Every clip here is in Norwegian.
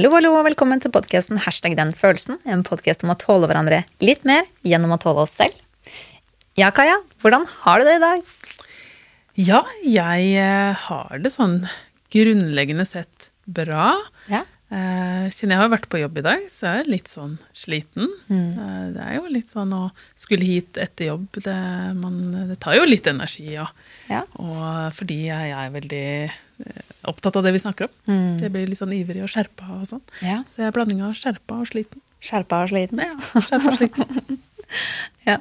Hallo, hallo, og velkommen til podkasten Hashtag den følelsen. En podkast om å tåle hverandre litt mer gjennom å tåle oss selv. Ja, Kaja, hvordan har du det i dag? Ja, jeg eh, har det sånn grunnleggende sett bra. Ja. Eh, Siden jeg har vært på jobb i dag, så er jeg litt sånn sliten. Mm. Det er jo litt sånn å skulle hit etter jobb, det, man, det tar jo litt energi. ja. Ja. og fordi jeg er veldig eh, opptatt av det vi snakker om, så jeg blir litt sånn ivrig og skjerpa og sånn. Ja. Så jeg er blanding av skjerpa og sliten. Skjerpa og sliten? Ja, skjerpa og sliten. Ja.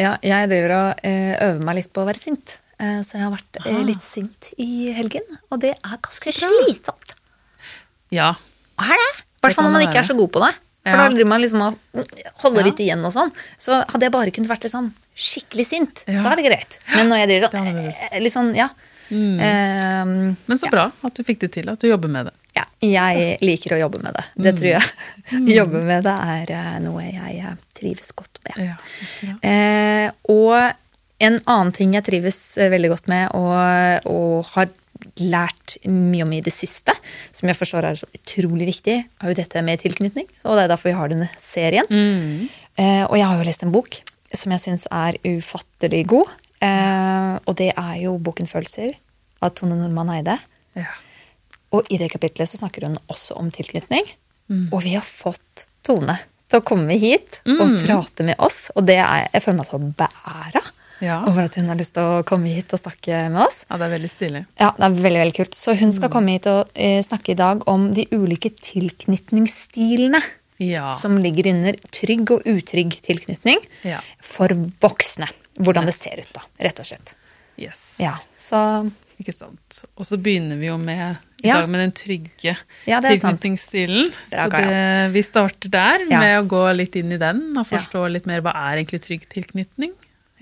ja, jeg driver og eh, øver meg litt på å være sint. Eh, så jeg har vært eh, Ah. litt sint i helgen, og det er ganske slitsomt. Ja. Er det? I hvert fall når man ikke er så god på det. For Ja. da driver man liksom og holder Ja. litt igjen og sånn. Så hadde jeg bare kunnet vært liksom skikkelig sint, Ja. så er det greit. Men når jeg driver er sånn litt sånn, ja. Mm. Eh, Men så bra at du fikk det til, at du jobber med det. ja. Jeg liker å jobbe med det. Det tror jeg. Jobbe med det er eh, noe jeg eh, trives godt med. Ja. Eh, og en annen ting jeg trives veldig godt med og, og har lært mye om i det siste, som jeg forstår er så utrolig viktig, er jo dette med tilknytning. Og det er derfor vi har denne serien. Mm. Eh, og jeg har jo lest en bok som jeg syns er ufattelig god. Eh, og det er jo boken 'Følelser' av Tone Normann Eide. Ja. Og i det kapitlet så snakker hun også om tilknytning. Mm. Og vi har fått Tone til å komme hit og Mm. prate med oss. Og det er, jeg føler meg så bæra Ja. over at hun har lyst til å komme hit og snakke med oss. ja, det er veldig stilig. Ja, det er veldig, veldig kult. Så hun Mm. skal komme hit og eh, snakke i dag om de ulike tilknytningsstilene Ja. som ligger under trygg og utrygg tilknytning Ja. for voksne. Hvordan det ser ut, da, rett og slett. Yes. Ja, så Ikke sant. Og så begynner vi jo med, i Ja. dag med den trygge Ja, det tilknytningsstilen. Så det, vi starter der Ja. med å gå litt inn i den og forstå litt mer hva er egentlig trygg tilknytning.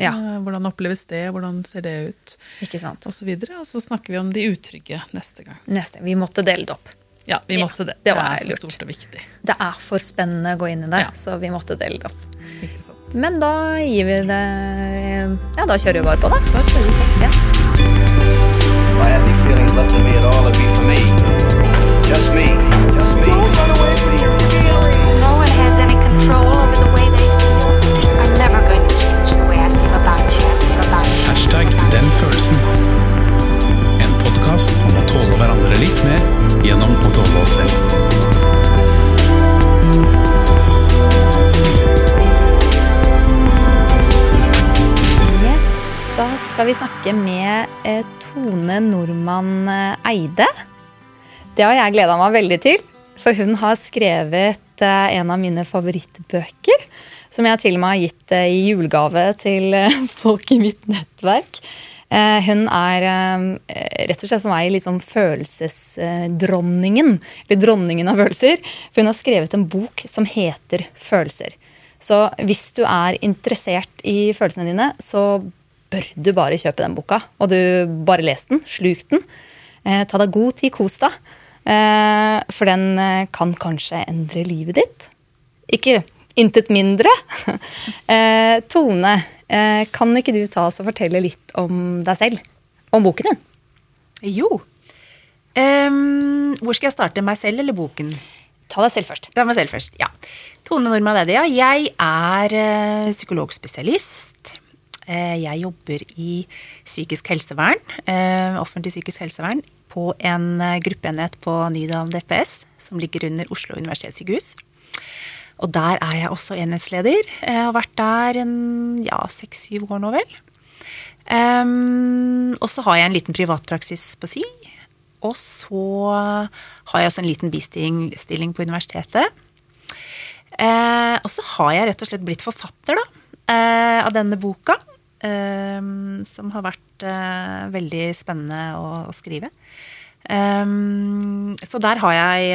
Ja. Eh, Hvordan oppleves det, hvordan ser det ut, ikke sant. og så videre. Og så snakker vi om de utrygge neste gang. Neste. Vi måtte dele det opp. Ja, vi måtte det. det var er for stort og viktig. Det er for spennende å gå inn i det, så vi måtte dele det opp. Ikke sant. Men da gir vi det Ja, da kjører vi bare på, da. Da kjører vi på. Ja. If I had any feelings left in me at all, it'd be for me. Just me. Just me. No one has any control over the way they feel. I'm never going to change the way I feel about you. I feel about you. Hashtag den følelsen. En podkast om å tåle hverandre litt mer gjennom å tåle oss selv. Skal vi snakke med eh, Tone Normann eh, Eide. Det har jeg gleda meg veldig til, for hun har skrevet eh, en av mine favorittbøker. Som jeg til og med har gitt i julegave til folk i mitt nettverk. Hun er rett og slett for meg litt sånn følelsesdronningen. Eller dronningen av følelser. For hun har skrevet en bok som heter Følelser. Så hvis du er interessert i følelsene dine, så bør du bare kjøpe den boka. Og du bare les den. Sluk den. Eh, ta deg god tid, kos deg. Eh, for den eh, kan kanskje endre livet ditt. Ikke intet mindre. eh, Tone, eh, kan ikke du ta oss og fortelle litt om deg selv? Om boken din? Jo. Um, hvor skal jeg starte? Meg selv eller boken? Ta deg selv først. Er meg selv først, ja. Tone Normann Eide. Jeg er eh, psykologspesialist. Eh, jeg jobber i psykisk helsevern, eh, offentlig psykisk helsevern, på en eh, gruppeenhet på Nydalen DPS, som ligger under Oslo universitetssykehus. Og der er jeg også enhetsleder. Jeg har vært der en ja, seks-syv år nå, vel. Um, og så har jeg en liten privatpraksis på si. Og så har jeg også en liten bistilling på universitetet. Uh, og så har jeg rett og slett blitt forfatter da, Uh, av denne boka. Eh, som har vært eh, veldig spennende å, å skrive. Um, så der har jeg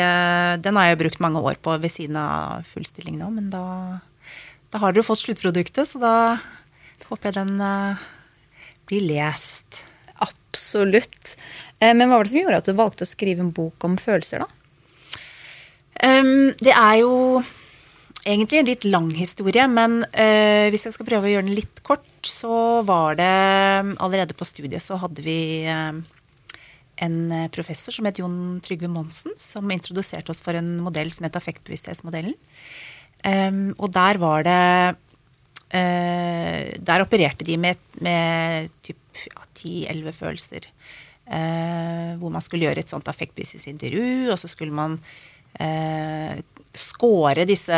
Den har jeg brukt mange år på ved siden av full stilling nå, men da, da har dere fått sluttproduktet, så da håper jeg den uh, blir lest. Absolutt. Men hva var det som gjorde at du valgte å skrive en bok om følelser, da? Um, det er jo egentlig en litt lang historie, men eh, hvis jeg skal prøve å gjøre den litt kort, så var det Allerede på studiet så hadde vi eh, en eh, professor som het Jon Trygve Monsen, som introduserte oss for en modell som het affektbevissthetsmodellen. Eh, og der var det eh, Der opererte de med, med typ ja, 10-11 følelser. Eh, hvor man skulle gjøre et sånt affektbevissthetsintervju, og så skulle man score disse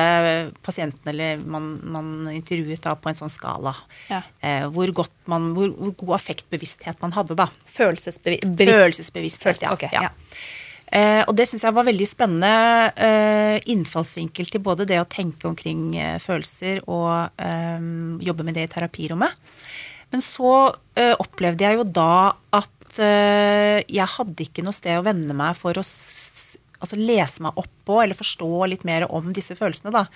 pasientene eller man, man intervjuet da på en sånn skala. Ja. Eh, hvor, godt man, hvor, hvor god affektbevissthet man hadde, da. Følelsesbevissthet. Følelsesbevissthet, Følelses, ja. Okay, ja. ja. Eh, og det syns jeg var veldig spennende eh, innfallsvinkel til både det å tenke omkring eh, følelser og eh, jobbe med det i terapirommet. Men så eh, opplevde jeg jo da at jeg hadde ikke noe sted å vende meg for å altså lese meg opp på eller forstå litt mer om disse følelsene. da.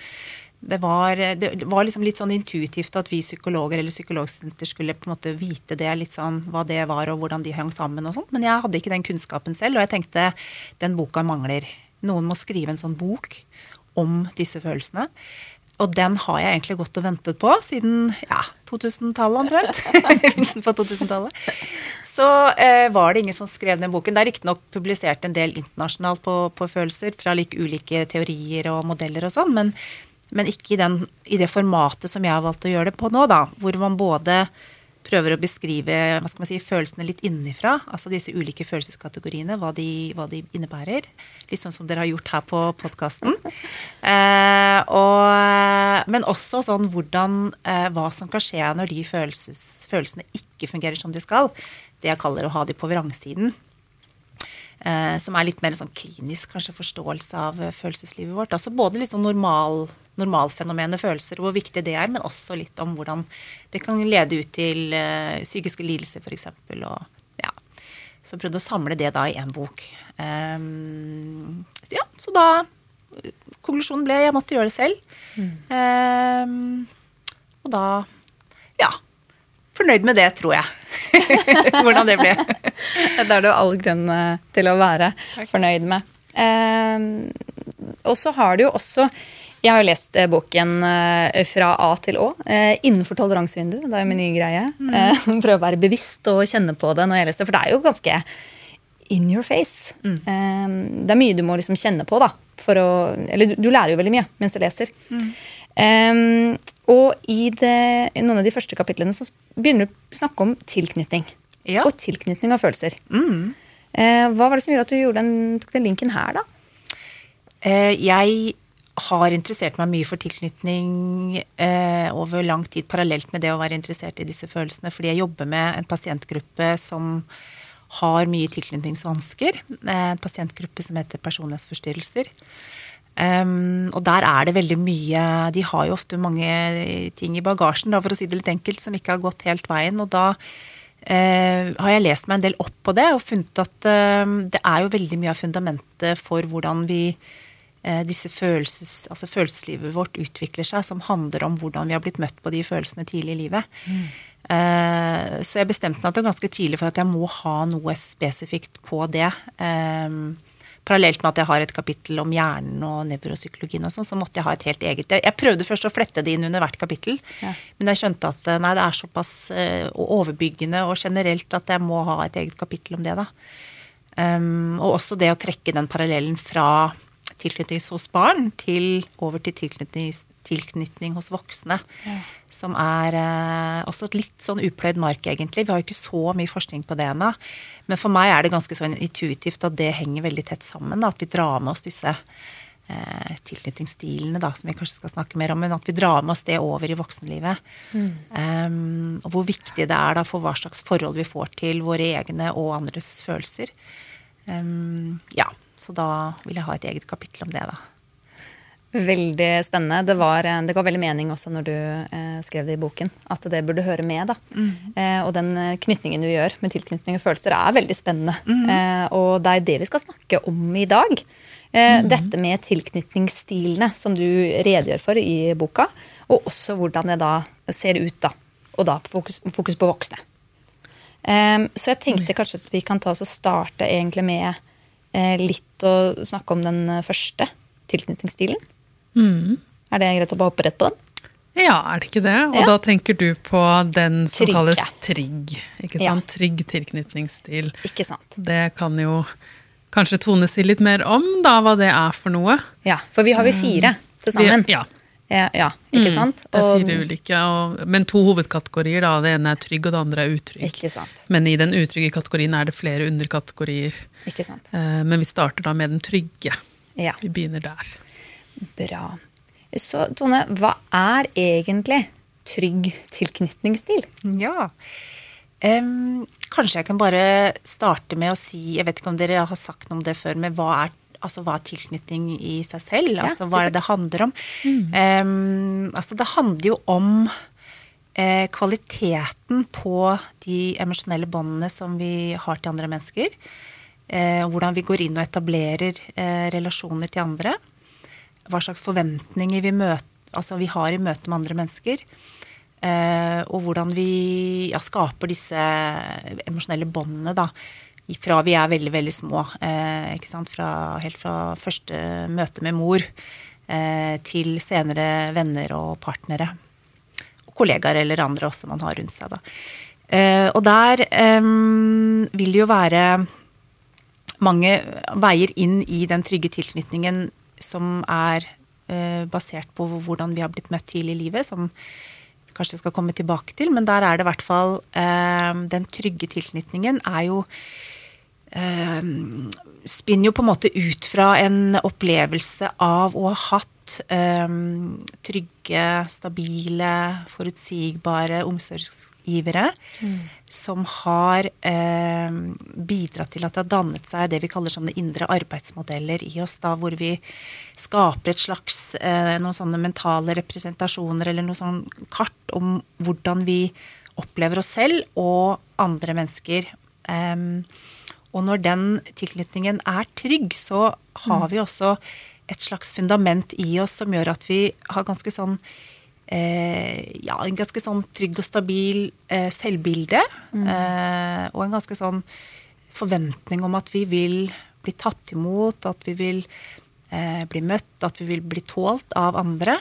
Det var, det var liksom litt sånn intuitivt at vi psykologer eller psykologstudenter skulle på en måte vite det, litt sånn hva det var og hvordan de hang sammen og sånt. Men jeg hadde ikke den kunnskapen selv, og jeg tenkte den boka mangler. Noen må skrive en sånn bok om disse følelsene. Og den har jeg egentlig gått og ventet på siden ja, 2000-tallet omtrent. På 2000-tallet. Så eh, var det ingen som skrev den boken. Det er riktignok publisert en del internasjonalt på, på følelser fra like ulike teorier og modeller og sånn, men, men ikke i, den, i det formatet som jeg har valgt å gjøre det på nå, da. Hvor man både prøver å beskrive hva skal man si, følelsene litt innenfra. Altså disse ulike følelseskategoriene, hva de, hva de innebærer. Litt sånn som dere har gjort her på podkasten. Eh, og- men også sånn hvordan eh, Hva som kan skje når de følelses, følelsene ikke fungerer som de skal. Det jeg kaller å ha de på vrangsiden. Eh, som er litt mer sånn klinisk kanskje forståelse av eh, følelseslivet vårt. Altså både sånn normal, normalfenomenet følelser, hvor viktig det er, men også litt om hvordan det kan lede ut til eh, psykiske lidelser, f.eks. Og ja. Så prøvde å samle det da i én bok. Ehm, så ja, så da Konklusjonen ble jeg måtte gjøre det selv. Ehm, og da ja. Fornøyd med det, tror jeg. Hvordan det ble. Det er du all grunn eh, til å være fornøyd med. Eh, og så har du jo også Jeg har jo lest eh, boken eh, fra A til Å. Eh, innenfor toleransevinduet. Det er jo min nye greie. Eh, prøve å være bevisst og kjenne på det når jeg leser, for det er jo ganske in your face. Eh, det er mye du må liksom kjenne på, da. For å, eller du, du lærer jo veldig mye mens du leser. Eh, og i, det, i noen av de første kapitlene så begynner du å snakke om tilknytning. Ja. Og tilknytning av følelser. Eh, hva var det som gjorde at du den, tok den linken her, da? Eh, jeg har interessert meg mye for tilknytning eh, over lang tid, parallelt med det å være interessert i disse følelsene, fordi jeg jobber med en pasientgruppe som har mye tilknytningsvansker. Eh, en pasientgruppe som heter personlighetsforstyrrelser. Um, og der er det veldig mye De har jo ofte mange ting i bagasjen, da, for å si det litt enkelt, som ikke har gått helt veien. Og da uh, har jeg lest meg en del opp på det og funnet at uh, det er jo veldig mye av fundamentet for hvordan vi eh, disse følelses, altså følelseslivet vårt utvikler seg, som handler om hvordan vi har blitt møtt på de følelsene tidlig i livet. Eh, så jeg bestemte meg ganske tidlig for at jeg må ha noe spesifikt på det. Eh, parallelt med at jeg har et kapittel om hjernen og nevropsykologien og sånn, så måtte jeg ha et helt eget. Jeg, jeg prøvde først å flette det inn under hvert kapittel, Ja. men jeg skjønte at eh, nei, det er såpass uh, overbyggende og generelt at jeg må ha et eget kapittel om det, da. Um, og også det å trekke den parallellen fra tilknytning hos barn til over til tilknytning, tilknytning hos voksne. Som er eh, også et litt sånn upløyd mark, egentlig. Vi har jo ikke så mye forskning på det ennå. Men for meg er det ganske sånn intuitivt at det henger veldig tett sammen. Da, at vi drar med oss disse eh, tilknytningsstilene, da, som vi kanskje skal snakke mer om. Men at vi drar med oss det over i voksenlivet. Um, og hvor viktig det er da for hva slags forhold vi får til våre egne og andres følelser. Um, ja, så da vil jeg ha et eget kapittel om det, da. Veldig spennende. Det, var, eh, det ga veldig mening også når du eh, skrev det i boken, at det burde høre med. da. Eh, og den eh, knytningen du gjør med tilknytning og følelser, er veldig spennende. Eh, og det er det vi skal snakke om i dag. Eh, Dette med tilknytningsstilene som du redegjør for i boka, og også hvordan det da ser ut, da. Og da fokus, fokus på voksne. Eh, så jeg tenkte kanskje at vi kan ta oss og starte egentlig med eh, litt å snakke om den første tilknytningsstilen. Mm. Er det greit å bare hoppe rett på den? Ja, er det ikke det? Og Ja. da tenker du på den som Trygge. kalles trygg. Ikke Ja. Trygg tilknytningsstil. Ikke sant? Det kan jo kanskje Tone si litt mer om, da, hva det er for noe. Ja, for vi har vi fire til sammen. Ja. Ja, ikke Mm, sant? Det er fire ulike, og, men to hovedkategorier. da. Det ene er trygg, og det andre er utrygg. Ikke sant. Men i den utrygge kategorien er det flere underkategorier. Ikke sant. Eh, Men vi starter da med den trygge. Ja, Vi begynner der. Bra. Så Tone, hva er egentlig trygg tilknytningsstil? Ja. um, kanskje jeg kan bare starte med å si Jeg vet ikke om dere har sagt noe om det før, men hva er, altså, hva er tilknytning i seg selv? Ja, altså, hva er det det handler om? Mm. Um, altså, det handler jo om eh, kvaliteten på de emosjonelle båndene som vi har til andre mennesker. Eh, hvordan vi går inn og etablerer eh, relasjoner til andre. Hva slags forventninger vi, møter, altså, vi har i møte med andre mennesker. Eh, og hvordan vi ja, skaper disse emosjonelle båndene da, fra vi er veldig, veldig små. Eh, ikke sant? Fra, helt fra første møte med mor eh, til senere venner og partnere. Og kollegaer eller andre også man har rundt seg. Da. Eh, og der eh, vil det jo være mange veier inn i den trygge tilknytningen som er eh, basert på hvordan vi har blitt møtt tidlig i livet, som vi kanskje skal komme tilbake til. Men der er det i hvert fall eh, Den trygge tilknytningen er jo eh, Spinner jo på en måte ut fra en opplevelse av å ha hatt trygge, stabile, forutsigbare omsorgsgivere som har eh, bidratt til at det har dannet seg det vi kaller sånne indre arbeidsmodeller i oss, da hvor vi skaper et slags eh, noen sånne mentale representasjoner eller noe sånn kart om hvordan vi opplever oss selv og andre mennesker. Eh, og når den tilknytningen er trygg, så har vi også et slags fundament i oss som gjør at vi har ganske sånn ja, en ganske sånn trygg og stabil eh, selvbilde. Eh, og en ganske sånn forventning om at vi vil bli tatt imot, at vi vil eh, bli møtt, at vi vil bli tålt av andre.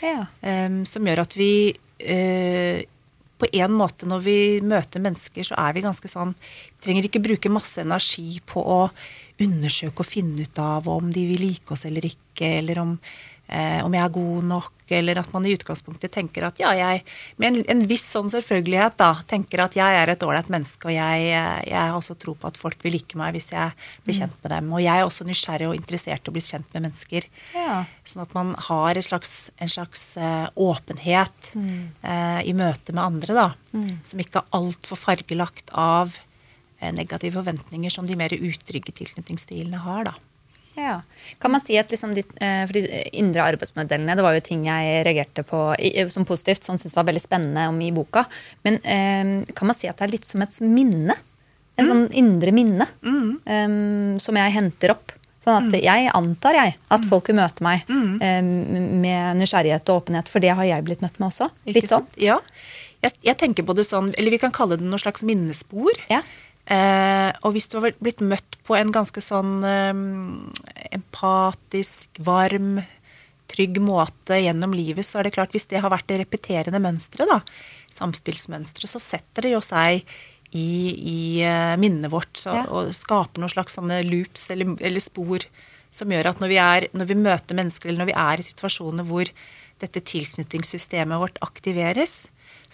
Ja. eh, som gjør at vi eh, på en måte når vi møter mennesker, så er vi ganske sånn Vi trenger ikke bruke masse energi på å undersøke og finne ut av om de vil like oss eller ikke, eller om, eh, om jeg er god nok, eller at man i utgangspunktet tenker at ja, jeg Med en, en viss sånn selvfølgelighet, da, tenker at jeg er et ålreit menneske, og jeg, jeg har også tro på at folk vil like meg hvis jeg blir kjent med dem. Og jeg er også nysgjerrig og interessert i å bli kjent med mennesker. Ja. Sånn at man har et slags, en slags eh, åpenhet eh, i møte med andre, da. Som ikke er altfor fargelagt av eh, negative forventninger som de mer utrygge tilknytningsstilene har, da. Ja. Kan man si at liksom de, eh, for de indre arbeidsmodellene, det var jo ting jeg reagerte på som positivt, som syntes var veldig spennende om i boka. Men eh, kan man si at det er litt som et minne? En sånn indre minne eh, som jeg henter opp. Sånn at jeg antar jeg at folk vil møte meg eh, med nysgjerrighet og åpenhet, for det har jeg blitt møtt med også. Litt sånn. Ja. Jeg, jeg tenker på det sånn, eller vi kan kalle det noe slags minnespor. Ja. Eh, og hvis du har blitt møtt på en ganske sånn eh, empatisk, varm, trygg måte gjennom livet, så er det klart hvis det har vært det repeterende mønsteret, da, samspillsmønsteret, så setter det jo seg i, i eh, minnet vårt så, Ja. og skaper noen slags sånne loops eller, eller spor som gjør at når vi, er, når vi møter mennesker, eller når vi er i situasjoner hvor dette tilknytningssystemet vårt aktiveres,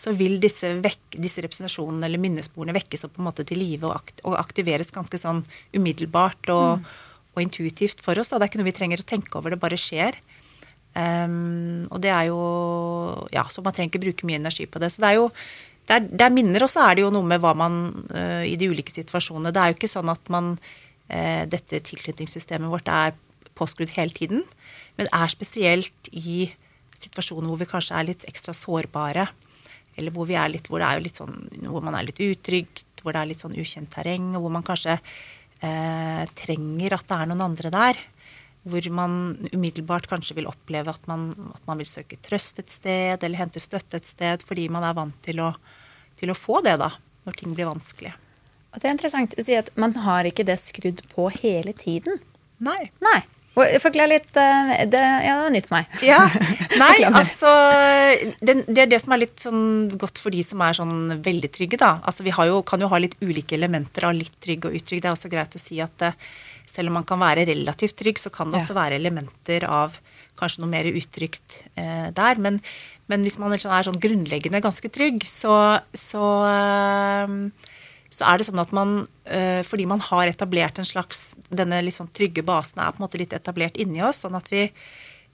så vil disse, vekk, disse representasjonene eller minnesporene vekkes opp på en måte til live og, akt, og aktiveres ganske sånn umiddelbart og, og intuitivt for oss. Da. Det er ikke noe vi trenger å tenke over, det bare skjer. Um, og det er jo Ja, så man trenger ikke bruke mye energi på det. Så det er jo det er, det er minner, og så er det jo noe med hva man uh, i de ulike situasjonene Det er jo ikke sånn at man uh, Dette tilknytningssystemet vårt er påskrudd hele tiden. Men det er spesielt i situasjoner hvor vi kanskje er litt ekstra sårbare. Eller hvor, vi litt, hvor, sånn, hvor man er litt utrygt, hvor det er litt sånn ukjent terreng, og hvor man kanskje eh, trenger at det er noen andre der. Hvor man umiddelbart kanskje vil oppleve at man, at man vil søke trøst et sted, eller hente støtte et sted, fordi man er vant til å, til å få det, da, når ting blir vanskelig. Og det er interessant å si at man har ikke det skrudd på hele tiden. Nei. Nei. Forklar litt. eh, Det, ja, var nytt for meg. Ja, Nei, altså det, det er det som er litt sånn godt for de som er sånn veldig trygge, da. Altså Vi har jo, kan jo ha litt ulike elementer av litt trygg og utrygg. Det er også greit å si at eh, selv om man kan være relativt trygg, så kan det også være elementer av kanskje noe mer utrygt eh, der. Men, men hvis man er sånn grunnleggende ganske trygg, så, så eh, så er det sånn at man, eh, fordi man har etablert en slags Denne liksom trygge basen er på en måte litt etablert inni oss, sånn at vi,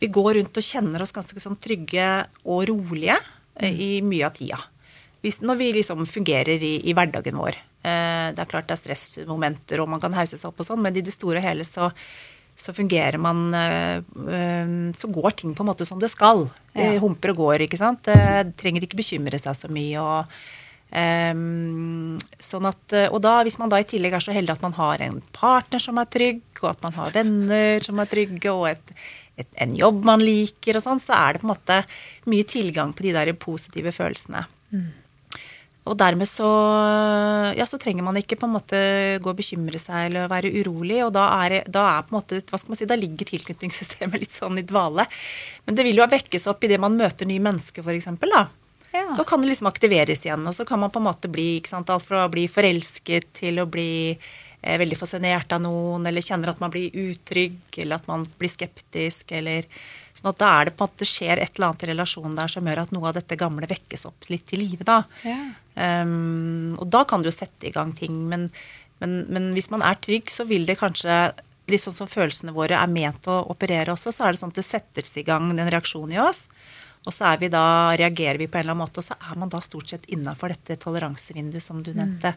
vi går rundt og kjenner oss ganske sånn trygge og rolige mm. i mye av tida. Hvis, når vi liksom fungerer i, i hverdagen vår. Eh, det er klart det er stressmomenter, og man kan hause seg opp og sånn, men i det store og hele så, så fungerer man Så går ting på en måte som det skal. Det humper og går, ikke sant. Det trenger ikke bekymre seg så mye. og Ehm, sånn at, eh, og da, hvis man da i tillegg er så heldig at man har en partner som er trygg, og at man har venner som er trygge, og et, et, en jobb man liker, og sånn, så er det på en måte mye tilgang på de der positive følelsene. Og dermed så, ja, så trenger man ikke på en måte gå og bekymre seg eller være urolig. Og da er, da er på en måte, hva skal man si, da ligger tilknytningssystemet litt sånn i dvale. Men det vil jo vekkes opp idet man møter nye mennesker, f.eks. Ja. Så kan det liksom aktiveres igjen, og så kan man på en måte bli ikke sant, alt fra å bli forelsket til å bli eh, veldig fascinert av noen, eller kjenner at man blir utrygg, eller at man blir skeptisk, eller Sånn at da er det på en måte skjer et eller annet i relasjonen der som gjør at noe av dette gamle vekkes opp litt til live, da. Ja. Um, og da kan du jo sette i gang ting, men, men, men hvis man er trygg, så vil det kanskje Litt sånn som følelsene våre er ment å operere også, så er det sånn at det settes i gang en reaksjon i oss. Og så er vi da, reagerer vi på en eller annen måte, og så er man da stort sett innafor dette toleransevinduet som du nevnte.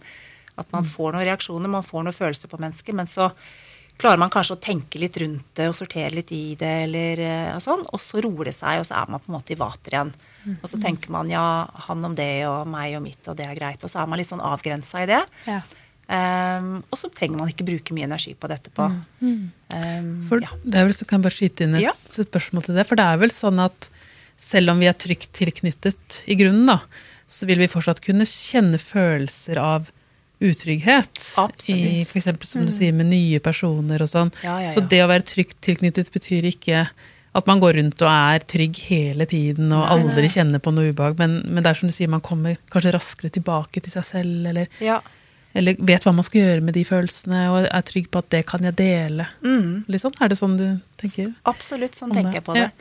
At man får noen reaksjoner, man får noen følelser på mennesket, men så klarer man kanskje å tenke litt rundt det og sortere litt i det, eller og sånn, og så roer det seg, og så er man på en måte i vater igjen. Og så tenker man ja, han om det, og meg og mitt, og det er greit. Og så er man litt sånn avgrensa i det. Ja. Um, og så trenger man ikke bruke mye energi på det etterpå. Um, For ja. det er vel, så kan jeg bare skyte inn et Ja. spørsmål til det. For det er vel sånn at selv om vi er trygt tilknyttet i grunnen, da, så vil vi fortsatt kunne kjenne følelser av utrygghet. Absolutt. I eksempel, som du sier, med nye personer og sånn. Ja, ja, Så det å være trygt tilknyttet betyr ikke at man går rundt og er trygg hele tiden og Nei, nei. aldri kjenner på noe ubehag, men, men det er som du sier, man kommer kanskje raskere tilbake til seg selv, eller, ja. eller vet hva man skal gjøre med de følelsene, og er trygg på at det kan jeg dele. Mm. sånn, er det sånn du tenker? Absolutt, sånn tenker jeg på det.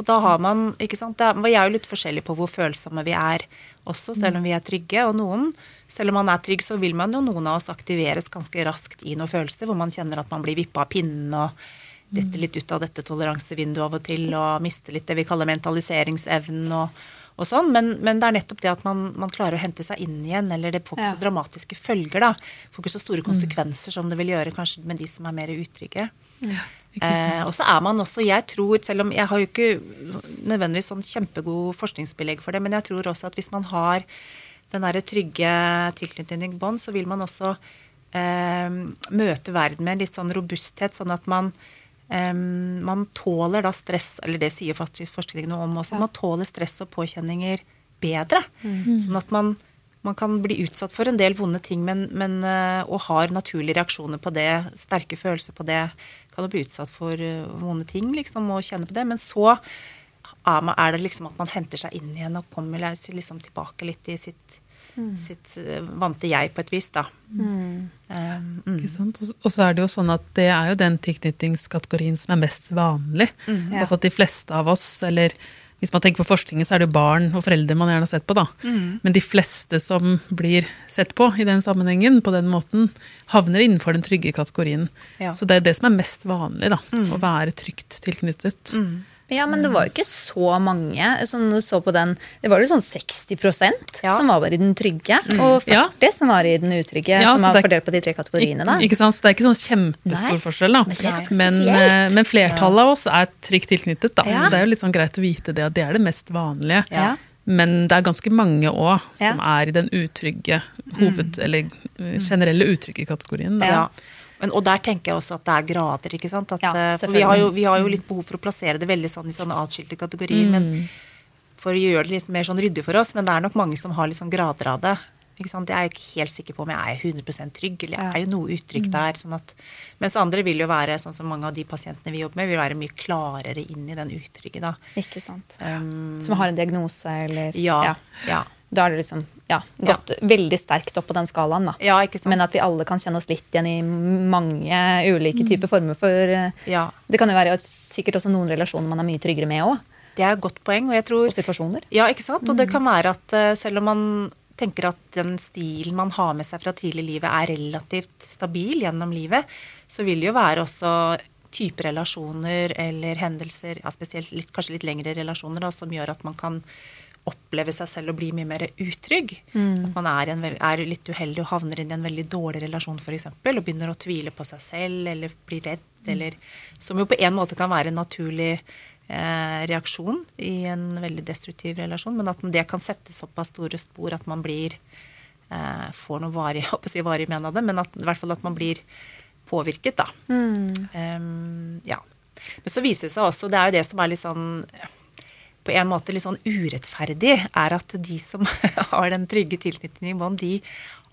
Og da har man, ikke sant, er, Vi er jo litt forskjellige på hvor følsomme vi er også, selv om vi er trygge. Og noen, selv om man er trygg, så vil man jo noen av oss aktiveres ganske raskt i noen følelser, hvor man kjenner at man blir vippa av pinnen og detter litt ut av dette toleransevinduet av og til, og mister litt det vi kaller mentaliseringsevnen og, og sånn. Men, men det er nettopp det at man, man klarer å hente seg inn igjen, eller det får ikke Ja. så dramatiske følger, da. Får ikke så store konsekvenser som det vil gjøre kanskje med de som er mer utrygge. Sant? Eh, og så er man også, jeg tror, selv om jeg har jo ikke nødvendigvis sånn kjempegod forskningsbelegg for det, men jeg tror også at hvis man har den derre trygge tilknytning bånd, så vil man også eh, møte verden med en litt sånn robusthet, sånn at man eh, man tåler da stress, eller det sier faktisk forskningen noe om også, man tåler stress og påkjenninger bedre. Sånn at man, man kan bli utsatt for en del vonde ting, men, men, eh, og har naturlige reaksjoner på det, sterke følelser på det. Kan jo bli utsatt for eh, vonde ting, liksom, og kjenne på det. Men så er, er det liksom at man henter seg inn igjen og kommer liksom tilbake litt i sitt, sitt eh, vante jeg, på et vis, da. Mm. Ikke sant? Og så- er det jo sånn at det er jo den tilknytningskategorien som er mest vanlig. Ja. Altså at de fleste av oss, eller hvis man tenker på forskningen, så er det jo barn og foreldre man gjerne har sett på, da. Men de fleste som blir sett på i den sammenhengen, på den måten, havner innenfor den trygge kategorien. Ja. Så det er det som er mest vanlig, da. Å være trygt tilknyttet. Ja, men det var jo ikke så mange. Sånn, du så på den, det var jo sånn 60 Ja. som var bare i den trygge, og 40 Ja. som var i den utrygge. Ja, som så var er- fordelt på de tre kategoriene. da. Ikke sant? Så det er ikke sånn kjempestor Nei, forskjell, da. men Men, eh, men flertallet av oss er trygt tilknyttet, da. Ja. Så det er jo litt sånn greit å vite det, at det er det mest vanlige. Ja. Men det er ganske mange òg som Ja. er i den utrygge hoved... Eller eh, generelle utrygge kategorien. Da. Ja. Men, og der tenker jeg også at det er grader. ikke sant? At, Ja, eh, for vi har, jo, vi har jo litt behov for å plassere det veldig sånn i sånne atskilte kategorier. men For å gjøre det litt mer sånn ryddig for oss. Men det er nok mange som har litt sånn grader av det. Ikke sant? Jeg er jo ikke helt sikker på om jeg er 100 trygg, eller jeg er jo noe uttrykk der. Sånn at, mens andre vil jo være, sånn som mange av de pasientene vi jobber med, vil være mye klarere inn i den utrygge, da. Ikke sant. Um, Som har en diagnose, eller ja, ja. Da er det liksom ja, gått veldig sterkt opp på den skalaen, da. Ja, ikke sant. Men at vi alle kan kjenne oss litt igjen i mange ulike typer former for eh, Ja. Det kan jo være sikkert også noen relasjoner man er mye tryggere med òg. Det er et godt poeng, og jeg tror Og situasjoner. Ja, ikke sant? Og det kan være at eh, selv om man tenker at den stilen man har med seg fra tidlig i livet er relativt stabil gjennom livet, så vil det jo være også type relasjoner eller hendelser, ja, spesielt litt, kanskje litt lengre relasjoner, da, som gjør at man kan oppleve seg selv å bli mye mer utrygg. At man er, en, er litt uheldig og havner inn i en veldig dårlig relasjon f.eks. Og begynner å tvile på seg selv eller bli redd. Eller, som jo på en måte kan være en naturlig eh, reaksjon i en veldig destruktiv relasjon. Men at det kan sette såpass store spor at man blir eh, får noe varig, jeg håper å si varig men av det, men at, i hvert fall at man blir påvirket, da. Em, ja. Men så viser det seg også, det er jo det som er litt sånn på en måte litt sånn urettferdig, er at de som har den trygge tilknytningen i bånd, de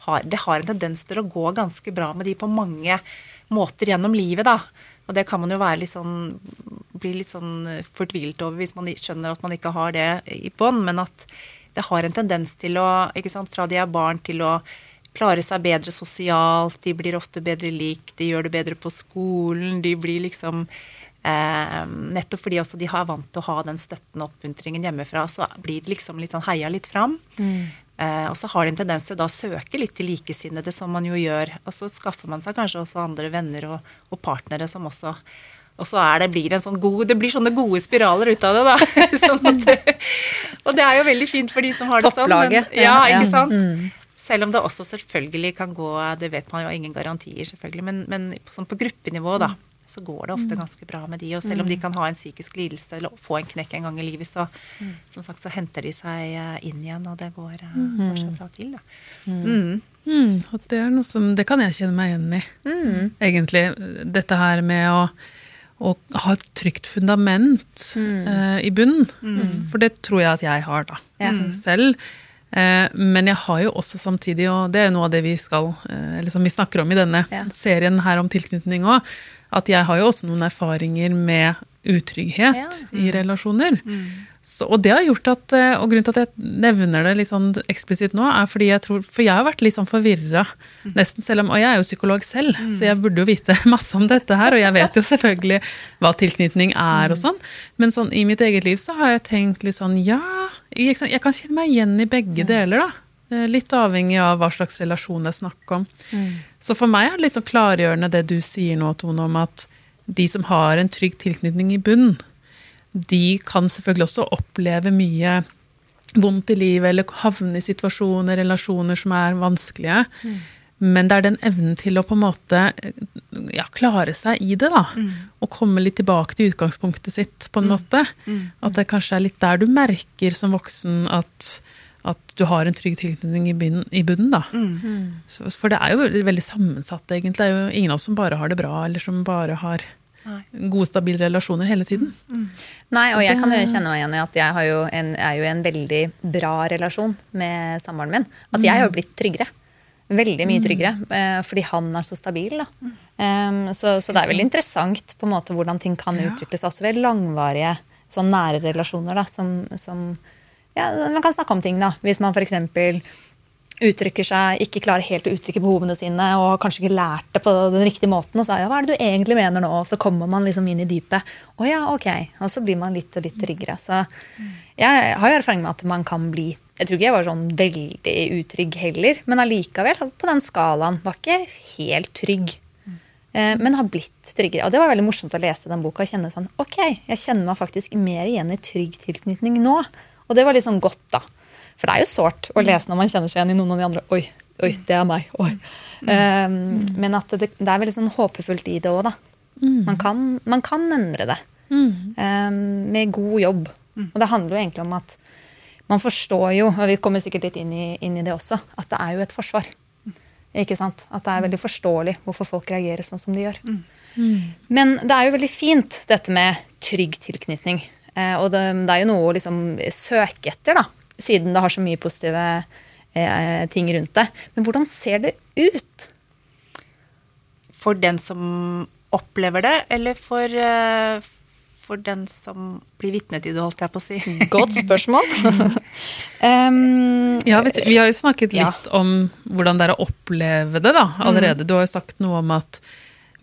har, det har en tendens til å gå ganske bra med de på mange måter gjennom livet, da. Og det kan man jo litt sånn, bli litt sånn fortvilt over hvis man skjønner at man ikke har det i bånd, men at det har en tendens til å, ikke sant, fra de er barn til å klare seg bedre sosialt, de blir ofte bedre likt, de gjør det bedre på skolen, de blir liksom eh, Nettopp fordi også de har vant til å ha den støtten og oppmuntringen hjemmefra, så blir det liksom litt sånn heia litt fram. Eh, og så har de en tendens til å da søke litt til likesinnede, som man jo gjør. Og så skaffer man seg kanskje også andre venner og, og partnere som også og så er det, blir det en sånn god, det blir sånne gode spiraler ut av det, da. Sånn at, og det er jo veldig fint for de som har det sånn. Topplaget. Men, ja, ikke sant? Selv om det også selvfølgelig kan gå Det vet man jo ingen garantier, selvfølgelig. Men, men sånn på gruppenivå, da, så går det ofte ganske bra med de. Og selv om de kan ha en psykisk lidelse eller få en knekk en gang i livet, så, som sagt, så henter de seg eh, inn igjen, og det går, eh, går så bra til, da. Mm. Mm, det som Det kan jeg kjenne meg igjen i, egentlig. Dette her med å, å ha et trygt fundament eh, i bunnen. For det tror jeg at jeg har, da. Ja. Selv. Eh, men jeg har jo også samtidig, og det er noe av det vi skal eh, eller som vi snakker om i denne Ja. serien her om tilknytning òg, at jeg har jo også noen erfaringer med utrygghet Ja. i relasjoner. Så, og det har gjort at, eh, og grunnen til at jeg nevner det litt sånn eksplisitt nå, er fordi jeg tror For jeg har vært litt sånn forvirra, nesten selv om Og jeg er jo psykolog selv, så jeg burde jo vite masse om dette her, og jeg vet jo selvfølgelig hva tilknytning er og sånn, men sånn i mitt eget liv så har jeg tenkt litt sånn Ja, jeg, jeg kan kjenne meg igjen i begge deler, da. Eh, Litt avhengig av hva slags relasjon det er snakk om. Så for meg er det litt sånn klargjørende det du sier nå, Tone, om at de som har en trygg tilknytning i bunnen, de kan selvfølgelig også oppleve mye vondt i livet, eller havne i situasjoner, relasjoner som er vanskelige. Men det er den evnen til å på en måte ja, klare seg i det, da. Og komme litt tilbake til utgangspunktet sitt, på en måte. At det kanskje er litt der du merker som voksen at, at du har en trygg tilknytning i. I bunnen da. Så, for det er jo veldig, veldig sammensatt, egentlig. Det er jo ingen av oss som bare har det bra, eller som bare har Nei. gode, stabile relasjoner hele tiden. Nei, og jeg kan jo kjenne meg igjen i at jeg har jo en, er jo i en veldig bra relasjon med samboeren min. At jeg har jo blitt tryggere. Veldig mye tryggere. eh, Fordi han er så stabil. Da. Så, så det er veldig interessant på en måte hvordan ting kan utvikles, utvikle seg også ved langvarige, sånn nære relasjoner. Da, som, som ja, Man kan snakke om ting, da. Hvis man f.eks. uttrykker seg, ikke klarer helt å uttrykke behovene sine, og kanskje ikke lært det på den riktige måten, og så ja, hva er det du egentlig mener nå? Og så kommer man liksom inn i dypet. Å ja, ok. Og så blir man litt og litt tryggere. Så jeg har jo erfaring med at man kan bli Jeg tror ikke jeg var sånn veldig utrygg heller, men allikevel, på den skalaen, var ikke helt trygg. Eh, Men har blitt tryggere. Og det var veldig morsomt å lese den boka og kjenne sånn Ok, jeg kjenner meg faktisk mer igjen i trygg tilknytning nå. Og det var litt sånn godt, da. For det er jo sårt å lese når man kjenner seg igjen i noen av de andre. Oi, oi, det er meg. Oi. Um, men at det, det er veldig sånn håpefullt i det òg, da. Man, kan, man kan endre det. Um, med god jobb. Og det handler jo egentlig om at man forstår jo, og vi kommer sikkert litt inn i, inn i det også, at det er jo et forsvar. Ikke sant? At det er veldig forståelig hvorfor folk reagerer sånn som de gjør. Men det er jo veldig fint, dette med trygg tilknytning. Eh, og det, det er jo noe å liksom søke etter, da. Siden det har så mye positive eh, ting rundt det. Men hvordan ser det ut? For den som opplever det, eller for, eh, for den som blir vitne til det, holdt jeg på å si. Godt spørsmål. um, Ja, vet du, Vi har jo snakket Ja. litt om hvordan det er å oppleve det da, allerede. Du har jo sagt noe om at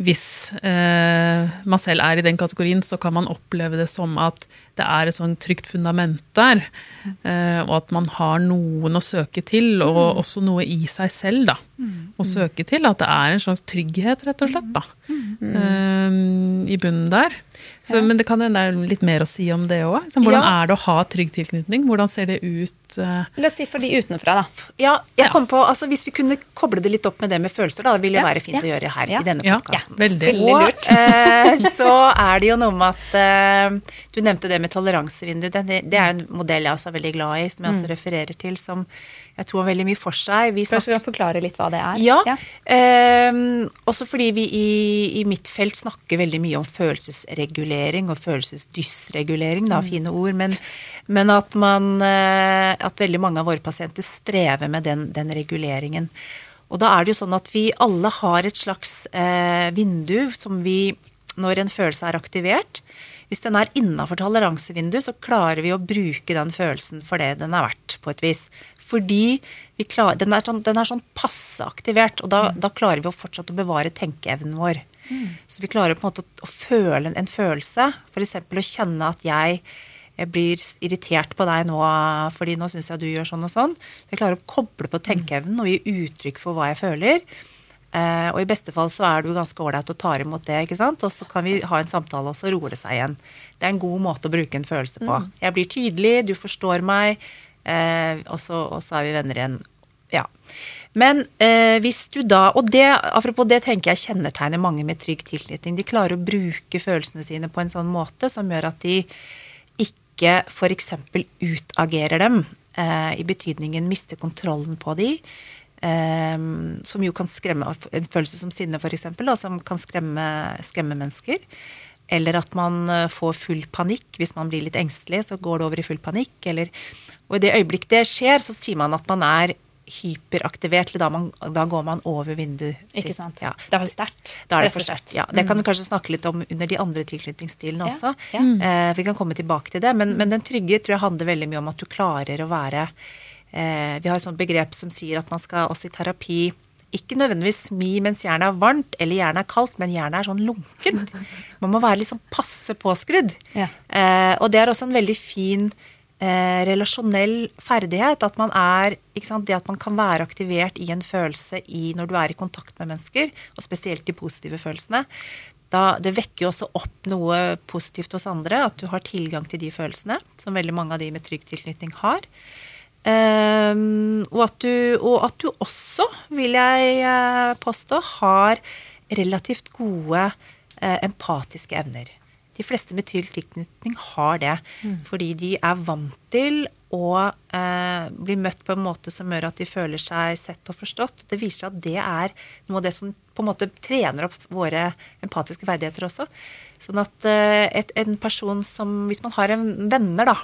hvis eh, man selv er i den kategorien, så kan man oppleve det som at det er et sånn trygt fundament der. Eh, og at man har noen å søke til, og også noe i seg selv da, å søke til. At det er en slags trygghet, rett og slett, da, eh, i bunnen der. Så, Men det kan hende det er litt mer å si om det òg. Hvordan Ja. er det å ha trygg tilknytning? Hvordan ser det ut? eh, La oss si for de utenfra, da. Ja, jeg Ja. kom på, altså Hvis vi kunne koble det litt opp med det med følelser, da, det ville jo Ja, være fint ja, å gjøre her ja. i denne Ja, podkasten. veldig. Og lurt. eh, så er det jo noe med at eh, Du nevnte det med toleransevindu. Det, det er en modell jeg også er veldig glad i, som jeg også refererer til, som jeg tror har veldig mye for seg. Vi Kanskje du kan forklare litt hva det er? ja. ehm, også fordi vi i, i mitt felt snakker veldig mye om følelsesregulering og følelsesdysregulering, da, fine ord. Men, men at, man, eh, at veldig mange av våre pasienter strever med den, den reguleringen. Og da er det jo sånn at vi alle har et slags eh, vindu som vi, når en følelse er aktivert Hvis den er innafor toleransevinduet, så klarer vi å bruke den følelsen for det den er verdt, på et vis. Fordi vi klar, den, er sånn, den er sånn passe aktivert, og da, da klarer vi å fortsatt å bevare tenkeevnen vår. Så vi klarer på en måte å, å føle en, en følelse, f.eks. å kjenne at jeg jeg blir irritert på deg nå fordi nå syns jeg du gjør sånn og sånn. Jeg klarer å koble på tenkeevnen og gi uttrykk for hva jeg føler. Eh, og i beste fall så er du ganske ålreit og tar imot det, ikke sant. Og så kan vi ha en samtale, og så roer det seg igjen. Det er en god måte å bruke en følelse på. Jeg blir tydelig, du forstår meg, og, så, og så er vi venner igjen. Ja. Men eh, hvis du da Og det, apropos det tenker jeg kjennetegner mange med trygg tilknytning. De klarer å bruke følelsene sine på en sånn måte som gjør at de ikke f.eks. utagerer dem, eh, i betydningen mister kontrollen på de. Eh, som jo kan skremme En følelse som sinne, f.eks., som kan skremme, skremme mennesker. Eller at man eh, får full panikk. Hvis man blir litt engstelig, så går det over i full panikk. Eller, og i det øyeblikk det skjer, så sier man at man er hyperaktivert. Eller da, man, da går man over vinduet Ikke sant? Ja. Det er for sterkt. Da er det for sterkt. Ja, det kan vi kanskje snakke litt om under de andre tilknytningsstilene Ja, også. ja. Eh, vi kan komme tilbake til det. Men, men den trygge tror jeg handler veldig mye om at du klarer å være eh, Vi har et sånt begrep som sier at man skal også i terapi ikke nødvendigvis smi mens jernet er varmt eller jernet er kaldt, men jernet er sånn lunkent. Man må være litt sånn passe påskrudd. Ja. Eh, og det er også en veldig fin eh, relasjonell ferdighet. At man er sant, Det at man kan være aktivert i en følelse i, når du er i kontakt med mennesker, og spesielt de positive følelsene. Da, det vekker jo også opp noe positivt hos andre, at du har tilgang til de følelsene, som veldig mange av de med trygg tilknytning har. Um, og, at du, og at du også, vil jeg eh, påstå, har relativt gode uh, empatiske evner. De fleste med tilknytning har det, fordi de er vant til å eh, bli møtt på en måte som gjør at de føler seg sett og forstått. Det viser seg at det er noe av det som på en måte trener opp våre empatiske verdigheter også. Sånn at eh, et, en person som Hvis man har en venner, da,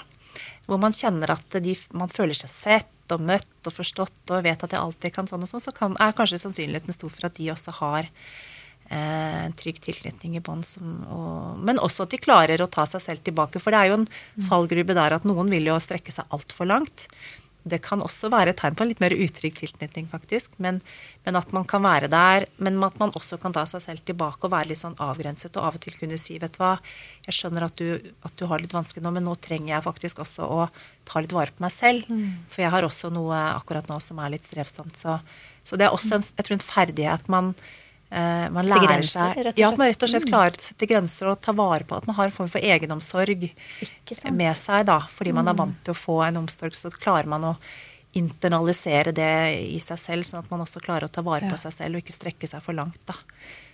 hvor man kjenner at de, man føler seg sett og møtt og forstått og vet at jeg alltid kan sånn og sånn, så kan, er kanskje sannsynligheten stor for at de også har en trygg tilknytning i bånd. og- Men også at de klarer å ta seg selv tilbake. For det er jo en fallgrube der at noen vil jo strekke seg altfor langt. Det kan også være et tegn på en litt mer utrygg tilknytning, faktisk. Men, men at man kan være der, men at man også kan ta seg selv tilbake og være litt sånn avgrenset. Og av og til kunne si, vet du hva, jeg skjønner at du, at du har litt vanskelig nå, men nå trenger jeg faktisk også å ta litt vare på meg selv. For jeg har også noe akkurat nå som er litt strevsomt. Så, så det er også en, jeg tror en ferdighet man eh, man Sette lærer grenser, seg Ja, at man rett og slett klarer å sette grenser og ta vare på at man har en form for egenomsorg med seg, da. Fordi man er vant til å få en omsorg, så klarer man å internalisere det i seg selv, sånn at man også klarer å ta vare på seg selv og ikke strekke seg for langt, da.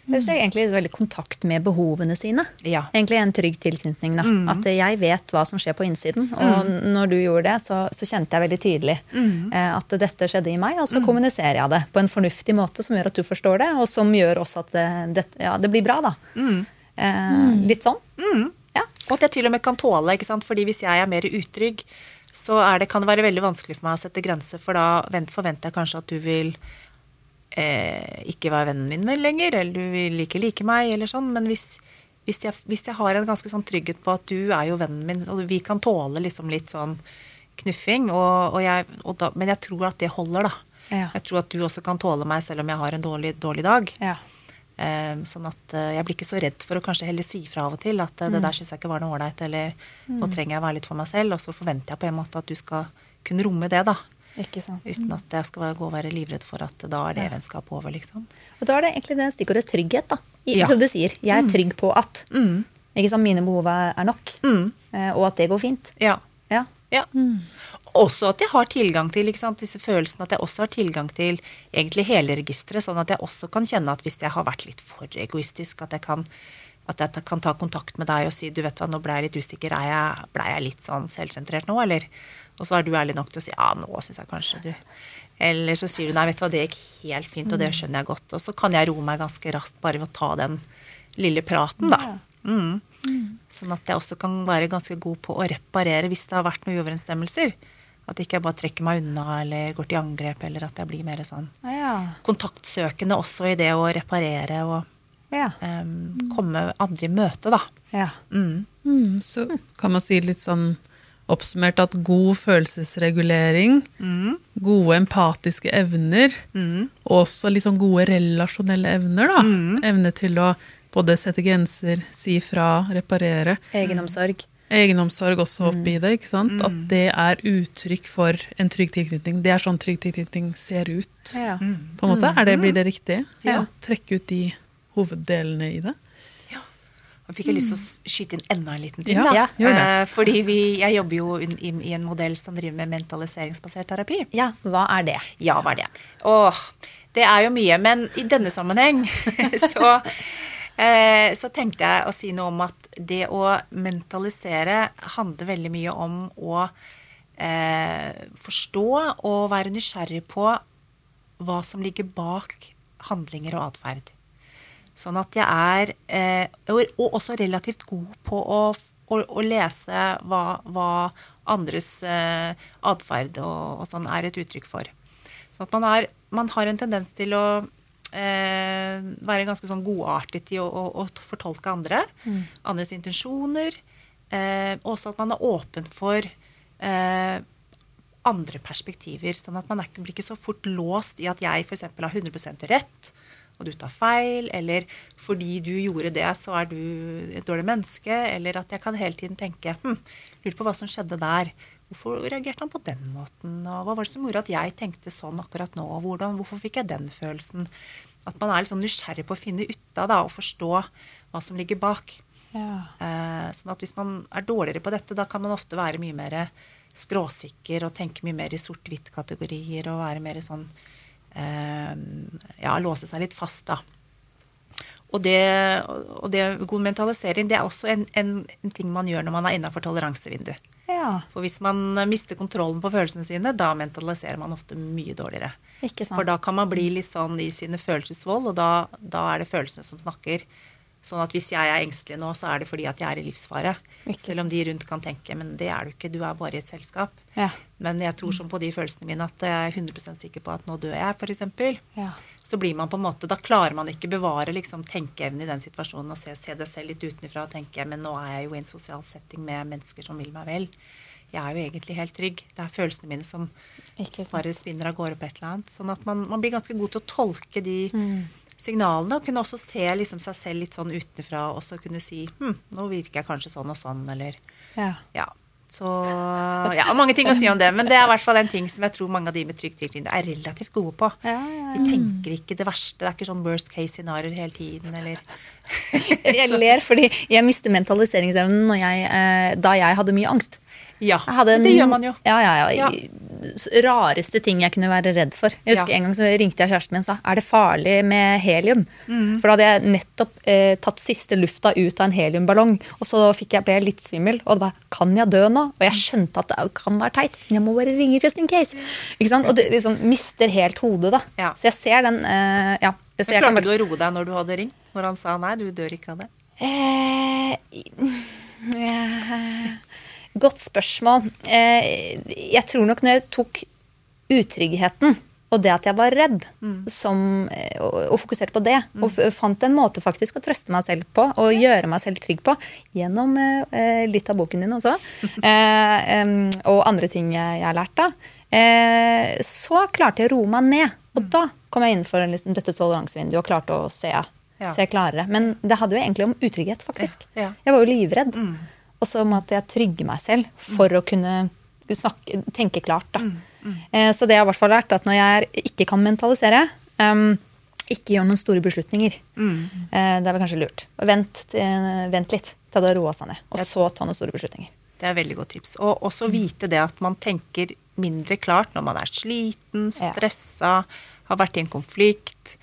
Det er egentlig veldig kontakt med behovene sine. Ja. Egentlig en trygg tilknytning. da. At jeg vet hva som skjer på innsiden. Og når du gjorde det, så, så kjente jeg veldig tydelig mm. at dette skjedde i meg. Og så kommuniserer jeg det på en fornuftig måte som gjør at du forstår det, og som gjør også at det, det, ja, det blir bra, da. Eh, litt sånn. Ja. Og at jeg til og med kan tåle, ikke sant. Fordi hvis jeg er mer utrygg, så er det, kan det være veldig vanskelig for meg å sette grenser, for da forventer jeg kanskje at du vil eh, ikke være vennen min vel lenger, eller du vil ikke like meg, eller sånn. Men hvis, hvis, jeg, hvis jeg har en ganske sånn trygghet på at du er jo vennen min, og vi kan tåle liksom litt sånn knuffing, og, og jeg, og da, men jeg tror at det holder, da. Ja. Jeg tror at du også kan tåle meg selv om jeg har en dårlig, dårlig dag. Ja. Eh, sånn at eh, jeg blir ikke så redd for å kanskje heller si fra av og til at eh, det der syns jeg ikke var noe ålreit, eller nå trenger jeg å være litt for meg selv, og så forventer jeg på en måte at du skal kunne romme det, da. Uten at jeg skal gå og være livredd for at da er det Ja. vennskapet over, liksom. Og da er det egentlig det stikkordet trygghet, da. I, Ja. Som du sier. Jeg er trygg på at Mm. sant, mine behov er nok, Mm. eh, og at det går fint. Ja. Ja. ja. Også at jeg har tilgang til ikke sant, disse følelsene, at jeg også har tilgang til egentlig hele registeret, sånn at jeg også kan kjenne at hvis jeg har vært litt for egoistisk, at jeg kan, at jeg kan ta kontakt med deg og si du vet hva, nå ble jeg litt usikker, er jeg, ble jeg litt sånn selvsentrert nå, eller? Og så er du ærlig nok til å si ja, nå syns jeg kanskje du Eller så sier du nei, vet du hva, det gikk helt fint, og det skjønner jeg godt. Og så kan jeg roe meg ganske raskt bare ved å ta den lille praten, da. Mm. Sånn at jeg også kan være ganske god på å reparere hvis det har vært noen uoverensstemmelser. At ikke jeg bare trekker meg unna eller går til angrep, eller at jeg blir mer sånn Ja. kontaktsøkende også i det å reparere og Ja. um, komme andre i møte, da. ja. Mm. Mm, så kan man si litt sånn oppsummert at god følelsesregulering, Mm. gode empatiske evner, Mm. og også litt sånn gode relasjonelle evner, da. Mm. Evne til å både sette grenser, si fra, reparere. Egenomsorg. Egenomsorg også oppi det, ikke sant. Mm. At det er uttrykk for en trygg tilknytning. Det er sånn trygg tilknytning ser ut, Ja. på en måte. Er det, blir det riktig? Ja. Trekke ut de hoveddelene i det? Nå fikk jeg lyst til å skyte inn enda en liten ting, da. ja. Eh, fordi vi, jeg jobber jo i, i en modell som driver med mentaliseringsbasert terapi. ja, hva er det? Ja, hva er det? Åh, det er jo mye. Men i denne sammenheng så, eh, så tenkte jeg å si noe om at det å mentalisere handler veldig mye om å eh, forstå og være nysgjerrig på hva som ligger bak handlinger og atferd. Sånn at jeg er eh, og, og også relativt god på å, å, å lese hva, hva andres eh, atferd og, og sånn er et uttrykk for. Sånn at man, er, man har en tendens til å eh, være ganske sånn godartet i å, å, å fortolke andre. Andres intensjoner. Eh, også at man er åpen for eh, andre perspektiver. Sånn at man ikke, blir ikke så fort låst i at jeg f.eks. har 100% rett, og du tar feil, eller fordi du gjorde det, så er du et dårlig menneske. Eller at jeg kan hele tiden tenke hm, lurer på hva som skjedde der. Hvorfor reagerte han på den måten? Og hva var det som gjorde at jeg tenkte sånn akkurat nå? Og hvordan, hvorfor fikk jeg den følelsen? At man er litt sånn nysgjerrig på å finne ut av da, og forstå hva som ligger bak. Ja. Eh, sånn at hvis man er dårligere på dette, da kan man ofte være mye mer skråsikker og tenke mye mer i sort-hvitt-kategorier og være mer sånn Ja, låse seg litt fast, da. Og det, og det god mentalisering, det er også en, en, en ting man gjør når man er innafor toleransevinduet. ja. For hvis man mister kontrollen på følelsene sine, da mentaliserer man ofte mye dårligere. For da kan man bli litt sånn i sine følelsesvold, og da, da er det følelsene som snakker. Sånn at hvis jeg er engstelig nå, så er det fordi at jeg er i livsfare. Selv om de rundt kan tenke men det er du ikke, du er bare i et selskap. Ja. Men jeg tror som på de følelsene mine at jeg er 100% sikker på at nå dør jeg, f.eks. Ja. Så blir man på en måte, Da klarer man ikke bevare liksom, tenkeevnen i den situasjonen og se, se det selv litt utenfra og tenke men nå er jeg jo i en sosial setting med mennesker som vil meg vel. Jeg er jo egentlig helt trygg. Det er følelsene mine som bare spinner av gårde på et eller annet. Sånn at man, man blir ganske god til å tolke de Mm. Signalene, og kunne også se liksom, seg selv litt sånn utenfra og så kunne si hm, nå virker jeg kanskje sånn og sånn, eller Ja. ja. Så ja, mange ting å si om det, men det er i hvert fall en ting som jeg tror mange av de med trygg tilknytning er relativt gode på. Ja, ja, De tenker ikke det verste. Det er ikke sånn worst case scenarioer hele tiden, eller Jeg ler fordi jeg mister mentaliseringsevnen når jeg, eh, da jeg hadde mye angst. Ja, det gjør man jo. Ja, ja, ja. Rareste ting jeg kunne være redd for. Jeg husker Ja. En gang så ringte jeg kjæresten min og sa er det farlig med helium. Mm. For da hadde jeg nettopp eh, tatt siste lufta ut av en heliumballong. Og så fikk jeg, ble jeg litt svimmel. Og det var kan jeg dø nå? Og jeg skjønte at det kan være teit, men jeg må bare ringe just in case. Ikke sant? Og du liksom mister helt hodet, da. Ja. Så jeg ser den eh, ja. Så Men klarte du å roe deg når du hadde ringt? Når han sa nei, du dør ikke av det? Eh, ja. Godt spørsmål. Eh, jeg tror nok når jeg tok utryggheten og det at jeg var redd, som, eh, og, og fokuserte på det, og fant en måte faktisk å trøste meg selv på og gjøre meg selv trygg på, gjennom eh, eh, litt av boken din også, eh, em, og andre ting jeg, har lært da, eh, så klarte jeg å roe meg ned. Og da kom jeg innenfor liksom, dette toleransevinduet og klarte å se, Ja. se klarere. Men det hadde jo egentlig om utrygghet, faktisk. Ja, ja. Jeg var jo livredd. Og så måtte jeg trygge meg selv for å kunne snakke, tenke klart. Da. Eh, Så det jeg har i hvert fall lært, at når jeg ikke kan mentalisere, ikke gjør noen store beslutninger. Mm. Det er vel kanskje lurt. Vent, vent litt til det har roa seg ned, og så ta noen store beslutninger. Det er veldig godt tips. Og også vite det at man tenker mindre klart når man er sliten, stressa, har vært i en konflikt.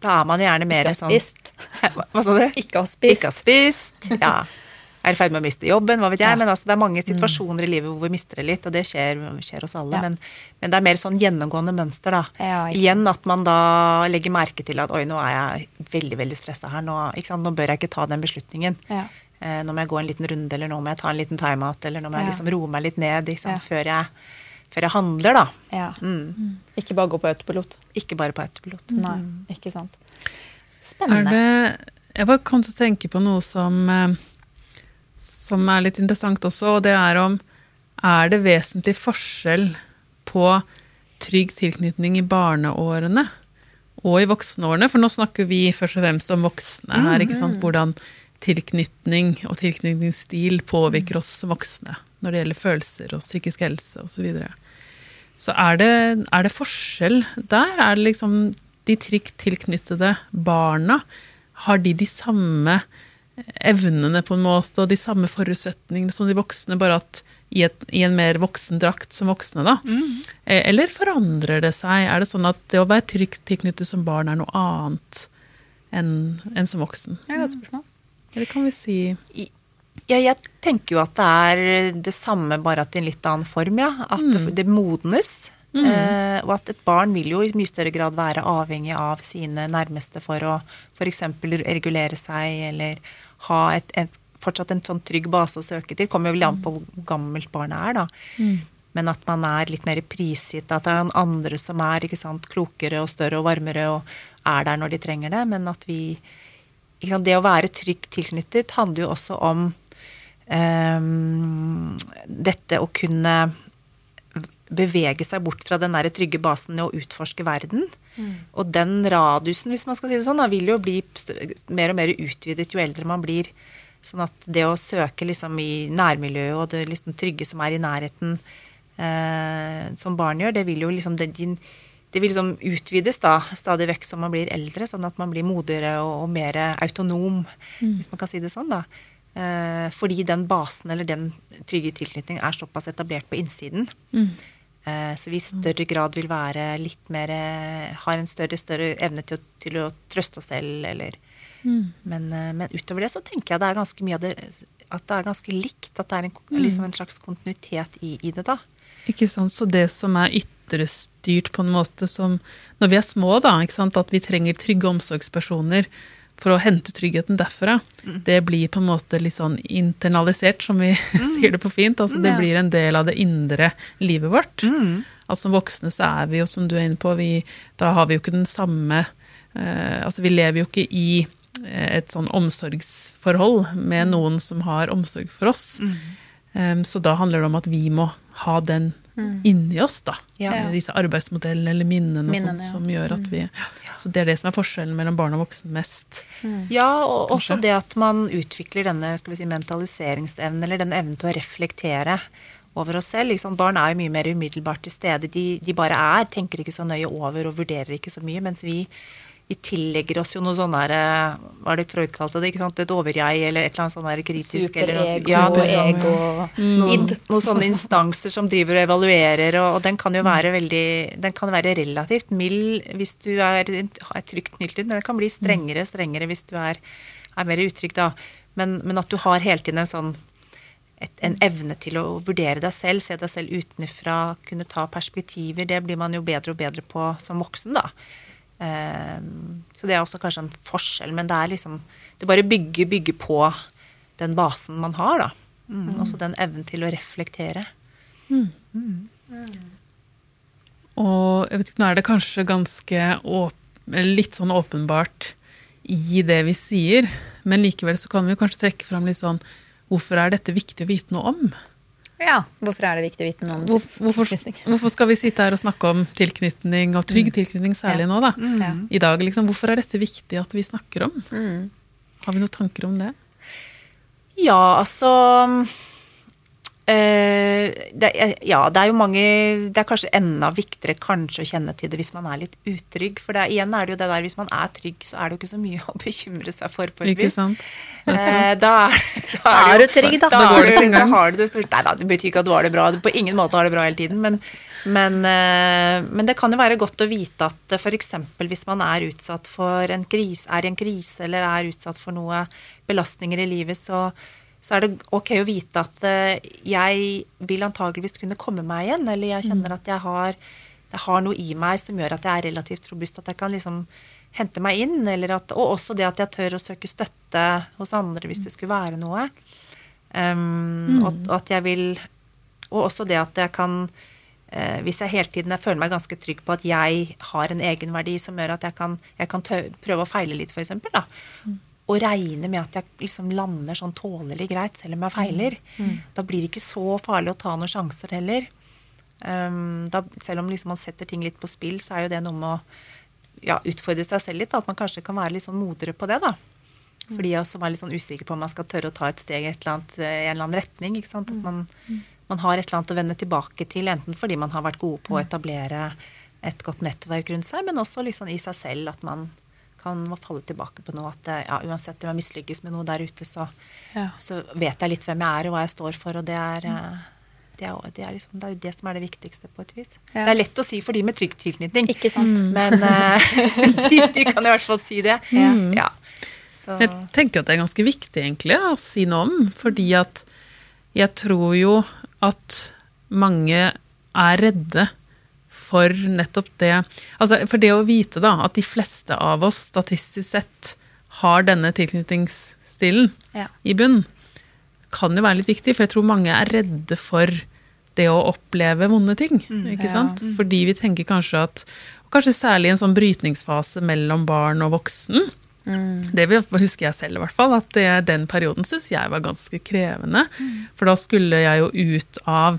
Da er man gjerne mer sånn Ikke har spist. Hva, hva sa du? Ikke har spist. Ikke har spist. Ja. Er i ferd med å miste jobben, hva vet jeg. Ja. Men altså, det er mange situasjoner i livet hvor vi mister det litt, og det skjer, skjer oss alle. Ja. Men, men det er mer sånn gjennomgående mønster, da. Ja, Igjen at man da legger merke til at oi, nå er jeg veldig, veldig stressa her. Nå, ikke sant? nå bør jeg ikke ta den beslutningen. Ja. Eh, nå må jeg gå en liten runde, eller nå må jeg ta en liten timeout, eller nå må jeg Ja. liksom roe meg litt ned liksom. Ja. før, jeg, før jeg handler, da. Ja. Mm. Ikke bare gå på autopilot. Ikke bare på autopilot. Nei, Mm. ikke sant. Er Spennende. det, jeg bare kom til å tenke på noe som, eh, som er litt interessant også, og det er om Er det vesentlig forskjell på trygg tilknytning i barneårene og i voksenårene? For nå snakker vi først og fremst om voksne her, ikke sant? Hvordan tilknytning og tilknytningsstil påvirker oss som voksne når det gjelder følelser og psykisk helse osv. Så, videre. så er det, er det forskjell der? Er det liksom de trygt tilknyttede barna, har de de samme evnene på en måte, og de samme forutsetningene som de voksne, bare at i, et, i en mer voksen drakt som voksne, da? Mm. Eller forandrer det seg? Er det sånn at det å være trygt tilknyttet som barn er noe annet enn enn som voksen? Det er et godt spørsmål. Eller kan vi si Ja, jeg tenker jo at det er det samme, bare at i en litt annen form, ja. At det, det modnes. Eh, og at et barn vil jo i mye større grad være avhengig av sine nærmeste for å f.eks. regulere seg, eller ha et, et, fortsatt en sånn trygg base å søke til. Kommer jo veldig an på hvor gammelt barnet er, da. Men at man er litt mer prisgitt, at det er noen andre som er sant, klokere og større og varmere og er der når de trenger det. Men at vi sant, Det å være trygt tilknyttet handler jo også om um, dette å kunne bevege seg bort fra den der trygge basen og utforske verden. Og den radiusen, hvis man skal si det sånn, da, vil jo bli mer og mer utvidet jo eldre man blir. Sånn at det å søke liksom i nærmiljøet og det liksom trygge som er i nærheten, eh, som barn gjør, det vil jo liksom det, din, det vil liksom utvides da, stadig vekk som man blir eldre, sånn at man blir modigere og, og mer autonom, hvis man kan si det sånn. da. Eh, fordi den basen eller den trygge tilknytningen er såpass etablert på innsiden. Eh, så vi i større grad vil være litt mer eh, Har en større, større evne til å, til å trøste oss selv, eller men, eh, men utover det så tenker jeg det er ganske mye av det At det er ganske likt. At det er en, liksom en slags kontinuitet i, i det, da. Ikke sant, Så det som er ytrestyrt på en måte som Når vi er små, da, at vi trenger trygge omsorgspersoner for å hente tryggheten derfra, det blir på en måte litt sånn internalisert, som vi sier det på fint. altså Det Ja. blir en del av det indre livet vårt. At som voksne så er vi jo, som du er inne på, vi, da har vi jo ikke den samme eh, Altså vi lever jo ikke i eh, et sånn omsorgsforhold med noen som har omsorg for oss. Um, så da handler det om at vi må ha den inni oss, da. Ja. Disse arbeidsmodellene eller minnene, og Minnene, sånt, ja. som gjør at vi Så det er det som er forskjellen mellom barn og voksen mest. Ja, og også det at man utvikler denne skal vi si, mentaliseringsevnen, eller denne evnen til å reflektere over oss selv. Liksom. Barn er jo mye mer umiddelbart til stede. De, de bare er, tenker ikke så nøye over og vurderer ikke så mye. Mens vi, vi tillegger oss jo noe sånn der eh, Hva er det Freud kalte det? ikke sant? Et overjeg eller et eller annet sånn der kritisk eller noe, ja, sånn- ego, noen, noen sånne instanser som driver og evaluerer, og, og den kan jo være veldig Den kan være relativt mild hvis du er, er trygt knyttet, men den kan bli strengere strengere hvis du er, er mer utrygg, da. Men, men at du har hele tiden en sånn et, en evne til å vurdere deg selv, se deg selv utenfra, kunne ta perspektiver, det blir man jo bedre og bedre på som voksen, da. Ehm, så det er også kanskje en forskjell, men det er liksom Det bare bygger, bygger på den basen man har, da. Mm. Også den evnen til å reflektere. Og jeg vet ikke, nå er det kanskje ganske litt sånn åpenbart i det vi sier, men likevel så kan vi kanskje trekke fram litt sånn Hvorfor er dette viktig å vite noe om? Ja, Hvorfor er det viktig å vite noe om Hvor, hvorfor, tilknytning? hvorfor skal vi sitte her og snakke om tilknytning, og trygg tilknytning særlig Ja. nå, da? Ja. I dag, liksom. Hvorfor er dette viktig at vi snakker om? Mm. Har vi noen tanker om det? Ja, altså det, er- Ja, det er jo mange Det er kanskje enda viktigere kanskje å kjenne til det hvis man er litt utrygg. For er- igjen er det jo det der hvis man er trygg, så er det jo ikke så mye å bekymre seg for. på et Ikke vis. sant? Eh, da er, da Da er du trygg, da. Da, Da går det du, da har du det stort. Nei da, det betyr ikke at du har det bra. Du på ingen måte har det bra hele tiden. Men, men, eh, men det kan jo være godt å vite at f.eks. hvis man er utsatt for en krise, er i en krise eller er utsatt for noe belastninger i livet, så, så er det ok å vite at eh, jeg vil antageligvis kunne komme meg igjen, eller jeg kjenner at jeg har, jeg har noe i meg som gjør at jeg er relativt robust, at jeg kan liksom hente meg inn, eller at, og også det at jeg tør å søke støtte hos andre hvis det skulle være noe. Um, og, og at jeg vil Og også det at jeg kan eh, Hvis jeg hele tiden jeg føler meg ganske trygg på at jeg har en egenverdi som gjør at jeg kan, jeg kan tø prøve å feile litt, f.eks. Da. Og regne med at jeg liksom lander sånn tålelig greit selv om jeg feiler. Da blir det ikke så farlig å ta noen sjanser heller. Um, da, selv om liksom man setter ting litt på spill, så er jo det noe med å ja, utfordre seg selv litt. da, At man kanskje kan være litt sånn modigere på det. da. Fordi jeg som er litt sånn usikker på om man skal tørre å ta et steg i et eller annet, eh, en eller annen retning. ikke sant? At man, man har et eller annet å vende tilbake til, enten fordi man har vært gode på å etablere et godt nettverk rundt seg, men også liksom i seg selv at man kan falle tilbake på noe. At eh, ja, uansett om jeg mislykkes med noe der ute, så, Ja. så vet jeg litt hvem jeg er og hva jeg står for, og det er Mm. det er, det, er liksom, det er jo det som er det viktigste, på et vis. Ja. Det er lett å si for de med trygg tilknytning. Ikke sant? Men eh, de, de kan i hvert fall si det. Mm. Ja. Så, Jeg tenker at det er ganske viktig egentlig å si noe om, fordi at jeg tror jo at mange er redde for nettopp det Altså for det å vite da at de fleste av oss statistisk sett har denne tilknytningsstilen Ja. i bunnen, kan jo være litt viktig, for jeg tror mange er redde for det å oppleve vonde ting. ikke Ja. sant? Fordi vi tenker kanskje at Kanskje særlig i en sånn brytningsfase mellom barn og voksen. Det husker jeg selv, i hvert fall. At det, den perioden syns jeg var ganske krevende. For da skulle jeg jo ut av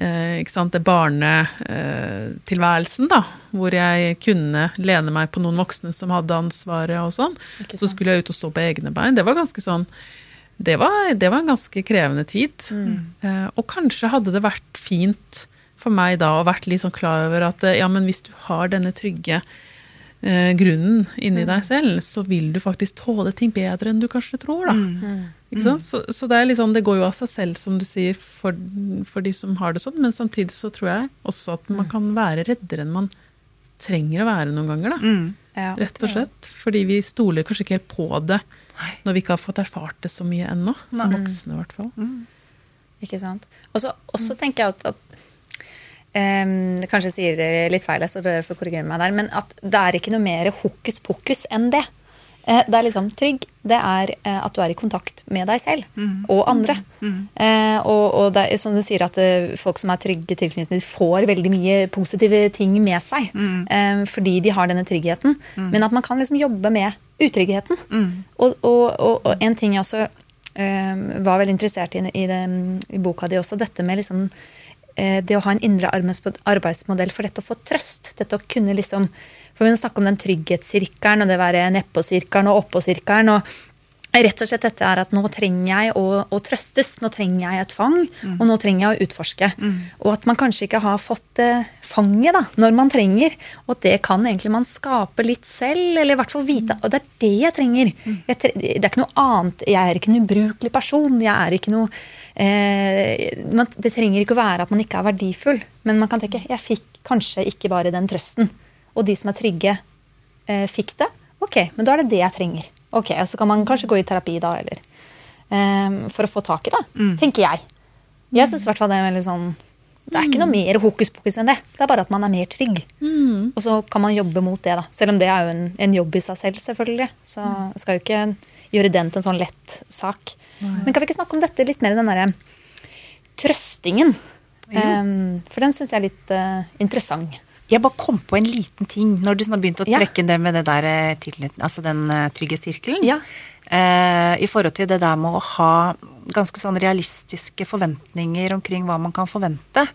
eh, ikke sant, det barnetilværelsen, da. Hvor jeg kunne lene meg på noen voksne som hadde ansvaret og sånn. Så skulle jeg ut og stå på egne bein. Det var ganske sånn det var, det var en ganske krevende tid. Eh, og kanskje hadde det vært fint for meg da å vært litt sånn klar over at eh, ja, men hvis du har denne trygge eh, grunnen inni deg selv, så vil du faktisk tåle ting bedre enn du kanskje tror, da. Ikke sant? Så, så det er sånn, det går jo av seg selv, som du sier, for, for de som har det sånn, men samtidig så tror jeg også at man kan være reddere enn man trenger å være noen ganger, da. mm. Ja. Rett og slett. Fordi vi stoler kanskje ikke helt på det når vi ikke har fått erfart det så mye ennå. Som voksne, i hvert fall. Ikke sant. Og så tenker jeg at, at em, Kanskje jeg sier det litt feil, så dere får korrigere meg der, men at det er ikke noe mer hokus pokus enn det. Eh, Det er liksom trygg. Det er eh, at du er i kontakt med deg selv og andre. Eh, og, og det er som du sier, at folk som er trygge tilknytning, får veldig mye positive ting med seg. eh, fordi de har denne tryggheten. Men at man kan liksom jobbe med utryggheten. Og, og, og, og en ting jeg også eh, var veldig interessert i i, den, i boka di også, dette med liksom det å ha en indre arbeidsmodell for dette å få trøst. Dette å kunne liksom For vi snakker om den trygghetssirkelen og det å være nedpå-sirkelen og oppå-sirkelen. og Rett og slett dette er at nå trenger jeg å, å trøstes, nå trenger jeg et fang, og nå trenger jeg å utforske. Og at man kanskje ikke har fått eh, fanget da, når man trenger. Og at det kan egentlig man skape litt selv, eller i hvert fall vite. Og det er det jeg trenger. Jeg tre det er ikke noe annet. Jeg er ikke en ubrukelig person. Jeg er ikke noe eh, man, Det trenger ikke å være at man ikke er verdifull, men man kan tenke jeg fikk kanskje ikke bare den trøsten. Og de som er trygge, eh, fikk det. Ok, men da er det det jeg trenger. Ok, Så kan man kanskje gå i terapi da, eller um, For å få tak i det, tenker jeg. Jeg syns i hvert fall det er veldig sånn Det er ikke noe mer hokus pokus enn det. Det er bare at man er mer trygg. Og så kan man jobbe mot det, da. Selv om det er jo en, en jobb i seg selv, selvfølgelig. Så jeg skal jo ikke gjøre den til en sånn lett sak. Men kan vi ikke snakke om dette litt mer, i den derre trøstingen? Um, for den syns jeg er litt uh, interessant. Jeg bare kom på en liten ting når du sånn har begynt å trekke inn det med det der eh, altså den eh, trygge sirkelen. Ja. Eh, I forhold til det der med å ha ganske sånn realistiske forventninger omkring hva man kan forvente.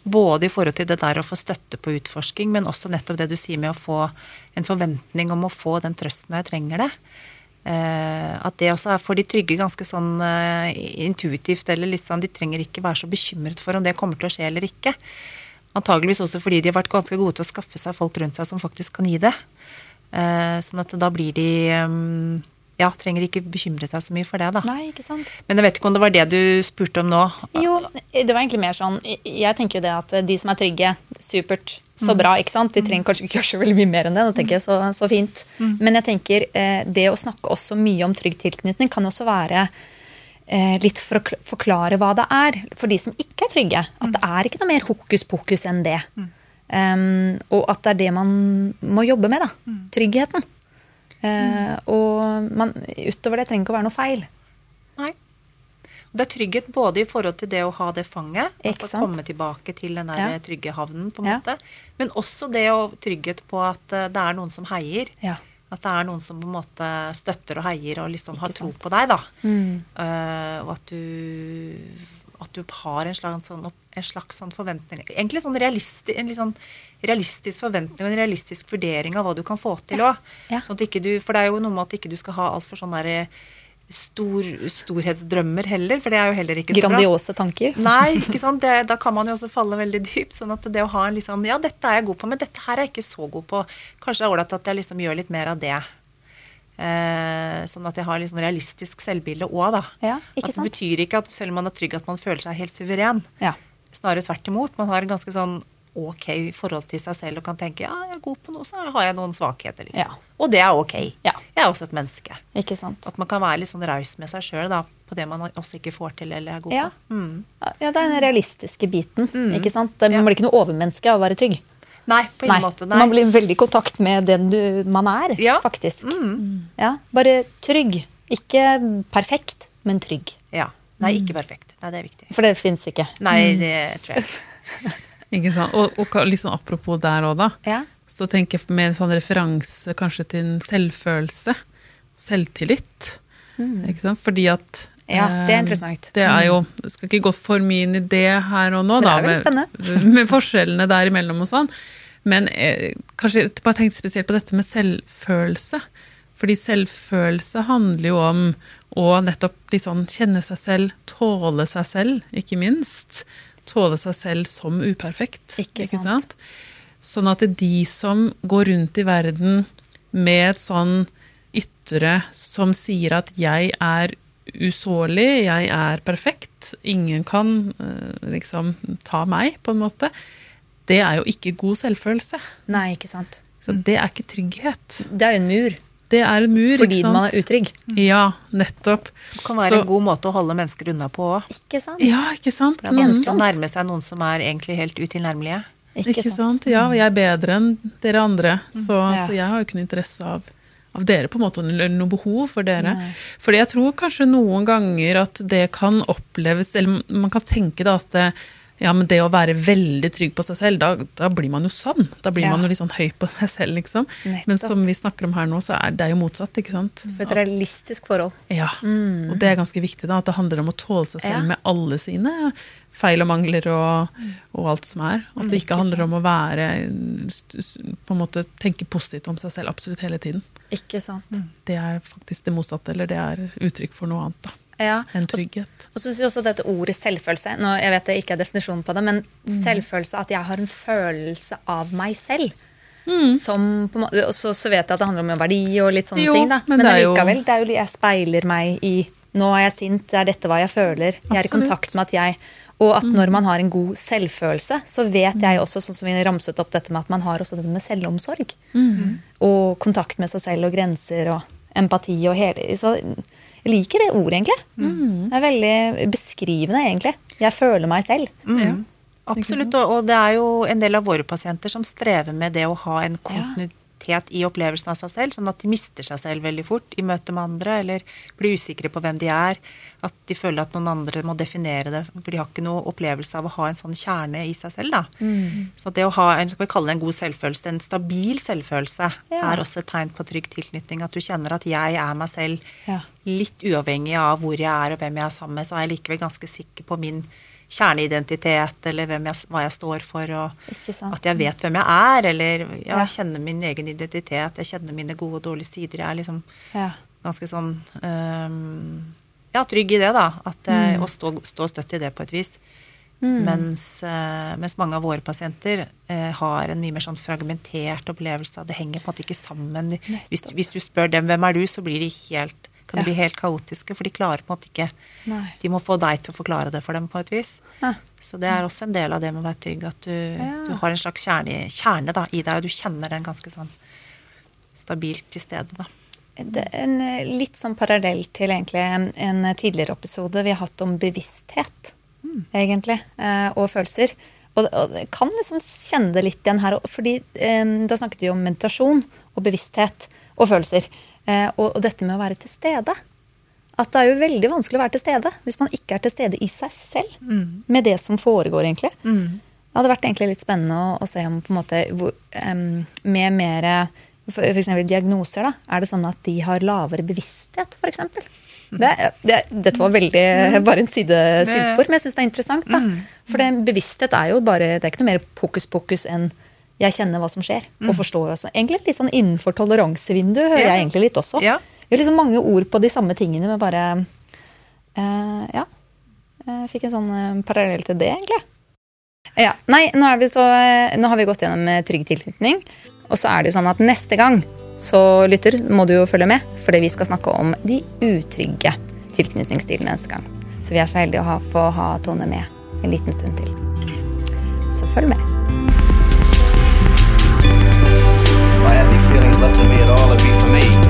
Både i forhold til det der å få støtte på utforsking, men også nettopp det du sier med å få en forventning om å få den trøsten når jeg trenger det. Eh, at det også er for de trygge ganske sånn eh, intuitivt, eller litt sånn De trenger ikke være så bekymret for om det kommer til å skje eller ikke. Antageligvis også fordi de har vært ganske gode til å skaffe seg folk rundt seg som faktisk kan gi det. Eh, sånn at da blir de mm, Ja, trenger ikke bekymre seg så mye for det, da. Nei, ikke sant? Men jeg vet ikke om det var det du spurte om nå. Jo, det var egentlig mer sånn Jeg tenker jo det at de som er trygge, supert, så bra, ikke sant? De trenger kanskje ikke gjøre så veldig mye mer enn det. Da tenker jeg så, så fint. Men jeg tenker eh, det å snakke også mye om trygg tilknytning kan også være eh, litt for å forklare hva det er for de som ikke er trygge. At det er ikke noe mer hokus pokus enn det. Um, og at det er det man må jobbe med, da. Tryggheten. Eh, og man, utover det trenger ikke å være noe feil. Nei. Det er trygghet både i forhold til det å ha det fanget, altså komme tilbake til den der Ja. trygge havnen, på en Ja. måte. Men også det å trygghet på at eh, det er noen som heier. Ja. At det er noen som på en måte støtter og heier og liksom har tro på deg, da. Mm. Uh, og at du, at du har en slags, sånn, en slags sånn forventning Egentlig sånn realisti, en litt sånn realistisk forventning og en realistisk vurdering av hva du kan få til òg. Ja. Sånn ikke du, for det er jo noe med at ikke du skal ha altfor sånn derre stor, storhetsdrømmer heller, for det er jo heller ikke så bra. Grandiose tanker. Nei, ikke sant? Det, da kan man jo også falle veldig dypt. sånn at det å ha en litt sånn Ja, dette er jeg god på, men dette her er jeg ikke så god på. Kanskje det er ålreit at jeg liksom gjør litt mer av det. Eh, sånn at jeg har litt sånn realistisk selvbilde òg, da. Ja, ikke at det betyr ikke at selv om man er trygg, at man føler seg helt suveren. Ja. Snarere tvert imot. Man har en ganske sånn ok i forhold til seg selv og kan tenke ja, jeg er god på noe, så har jeg noen svakheter. Liksom. Ja. Og det er ok. Ja. Jeg er også et menneske. Ikke sant. At man kan være litt sånn raus med seg sjøl på det man også ikke får til eller er god Ja. på. Mm. Ja, det er den realistiske biten. ikke sant? Man blir ikke noe overmenneske av å være trygg. Nei, på ingen måte. Nei. Man blir veldig i kontakt med den du, man er, Ja. faktisk. Mm. Ja, Bare trygg. Ikke perfekt, men trygg. Ja. Nei, ikke perfekt. Nei, det er viktig. For det fins ikke. Nei, det tror jeg ikke. Ikke sant? Og, og litt sånn apropos der òg, da. Ja. Så tenker jeg med en sånn referanse kanskje til en selvfølelse. Selvtillit. Ikke sant? Fordi at Mm. Ja, det er eh, interessant. Det er jo Jeg skal ikke gå for mye inn i det her og nå, da, med, med forskjellene der imellom og sånn. Men eh, kanskje bare tenkte spesielt på dette med selvfølelse. Fordi selvfølelse handler jo om å nettopp liksom kjenne seg selv, tåle seg selv, ikke minst. Tåle seg selv som uperfekt. Ikke Ikke, sant? sant? Sånn at det er de som går rundt i verden med et sånn ytre som sier at jeg er usårlig, jeg er perfekt, ingen kan eh, liksom ta meg, på en måte, det er jo ikke god selvfølelse. Nei, ikke sant. Så det er ikke trygghet. Det er jo en mur. Det er en mur, Fordi ikke sant? man er utrygg. Ja, nettopp. Det kan være Så- en god måte å holde mennesker unna på òg. Ikke sant? Ja, ikke sant? Det er vanskelig å nærme seg noen som er egentlig helt utilnærmelige. Ikke, sant? Ja, og jeg er bedre enn dere andre, så, Ja. så jeg har jo ikke noe interesse av, av dere, på en måte, eller noe behov for dere. Fordi jeg tror kanskje noen ganger at det kan oppleves, eller man kan tenke da at det, ja, men det å være veldig trygg på seg selv, da, da blir man jo sånn. Da blir Ja. man jo litt sånn høy på seg selv, liksom. Men som vi snakker om her nå, så er det jo motsatt, ikke sant? For et realistisk forhold. Ja, og det er ganske viktig da, at det handler om å tåle seg selv Ja. med alle sine feil og mangler og, og alt som er. At det ikke handler om å være, på en måte tenke positivt om seg selv absolutt hele tiden. Ikke sant. Det er faktisk det motsatte, eller det er uttrykk for noe annet da, Ja. En Og- trygghet. Og så syns jeg også dette ordet selvfølelse nå, Jeg vet det ikke er definisjonen på det, men selvfølelse, at jeg har en følelse av meg selv. Som på og så, så vet jeg at det handler om verdi og litt sånne Jo, ting. da. men Men, jo- allikevel, det er jo, jeg speiler meg i Nå er jeg sint, det er dette hva jeg føler. Jeg er i Absolutt. Mm. kontakt med at jeg Og at når man har en god selvfølelse, så vet jeg også, sånn som vi ramset opp dette med at man har også dette med selvomsorg. Mm. Og kontakt med seg selv og grenser og empati og hele Så jeg liker det ordet, egentlig. Mm. Det er veldig beskrivende, egentlig. Jeg føler meg selv. Mm. Absolutt. Og, og det er jo en del av våre pasienter som strever med det å ha en kontinuitet i opplevelsen av seg selv, sånn at de mister seg selv veldig fort i møte med andre, eller blir usikre på hvem de er. At de føler at noen andre må definere det, for de har ikke noe opplevelse av å ha en sånn kjerne i seg selv. da. Så det å ha en, skal vi kalle det en god selvfølelse, en stabil selvfølelse, Ja. er også et tegn på trygg tilknytning. At du kjenner at jeg er meg selv, Ja. litt uavhengig av hvor jeg er og hvem jeg er sammen med, så er jeg likevel ganske sikker på min kjerneidentitet, eller hvem jeg, hva jeg står for, og at jeg vet hvem jeg er, eller ja, Ja. kjenner min egen identitet, jeg kjenner mine gode og dårlige sider. Jeg er liksom Ja. ganske sånn um, Ja, trygg i det, da. At, Mm. Og stå, stå støtt i det på et vis. Mens, øh, mens mange av våre pasienter øh, har en mye mer sånn fragmentert opplevelse av det henger på en måte ikke sammen. Hvis, hvis du spør dem hvem er du, så blir de helt, kan Ja. bli helt kaotiske, for de klarer på en måte ikke Nei. De må få deg til å forklare det for dem på et vis. Ja. Så det er også en del av det med å være trygg, at du, Ja. du har en slags kjerne, kjerne da, i deg, og du kjenner den ganske sånn stabilt til stede, da. Det er en eh, litt sånn parallell til egentlig en, en tidligere episode vi har hatt om bevissthet, egentlig, eh, og følelser. Og, og jeg kan liksom kjenne det litt igjen her, fordi um, da snakket vi om meditasjon og bevissthet og følelser. Eh, og, og dette med å være til stede. At det er jo veldig vanskelig å være til stede hvis man ikke er til stede i seg selv. Med det som foregår, egentlig. Det hadde vært egentlig litt spennende å, å se om på en måte hvor, um, med mer eksempel diagnoser, da. Er det sånn at de har lavere bevissthet, f.eks.? Det, det, dette var veldig bare en side, sidespor, men jeg syns det er interessant. da. For det, bevissthet er jo bare Det er ikke noe mer pokus pokus enn jeg kjenner hva som skjer, og forstår også. Egentlig litt sånn innenfor toleransevinduet hører Ja. jeg egentlig litt også. Ja. Vi har liksom mange ord på de samme tingene, men bare uh, Ja. Jeg fikk en sånn uh, parallell til det, egentlig. Ja, nei, nå, vi så, eh, nå har vi gått gjennom trygg tilknytning. Og så er det jo sånn at neste gang, så lytter, må du jo følge med. Fordi vi skal snakke om de utrygge tilknytningsstilene neste gang. Så vi er så heldige å ha, få ha Tone med en liten stund til. Så følg med. If I had any feelings left in me at all, it'd be for me. Just me.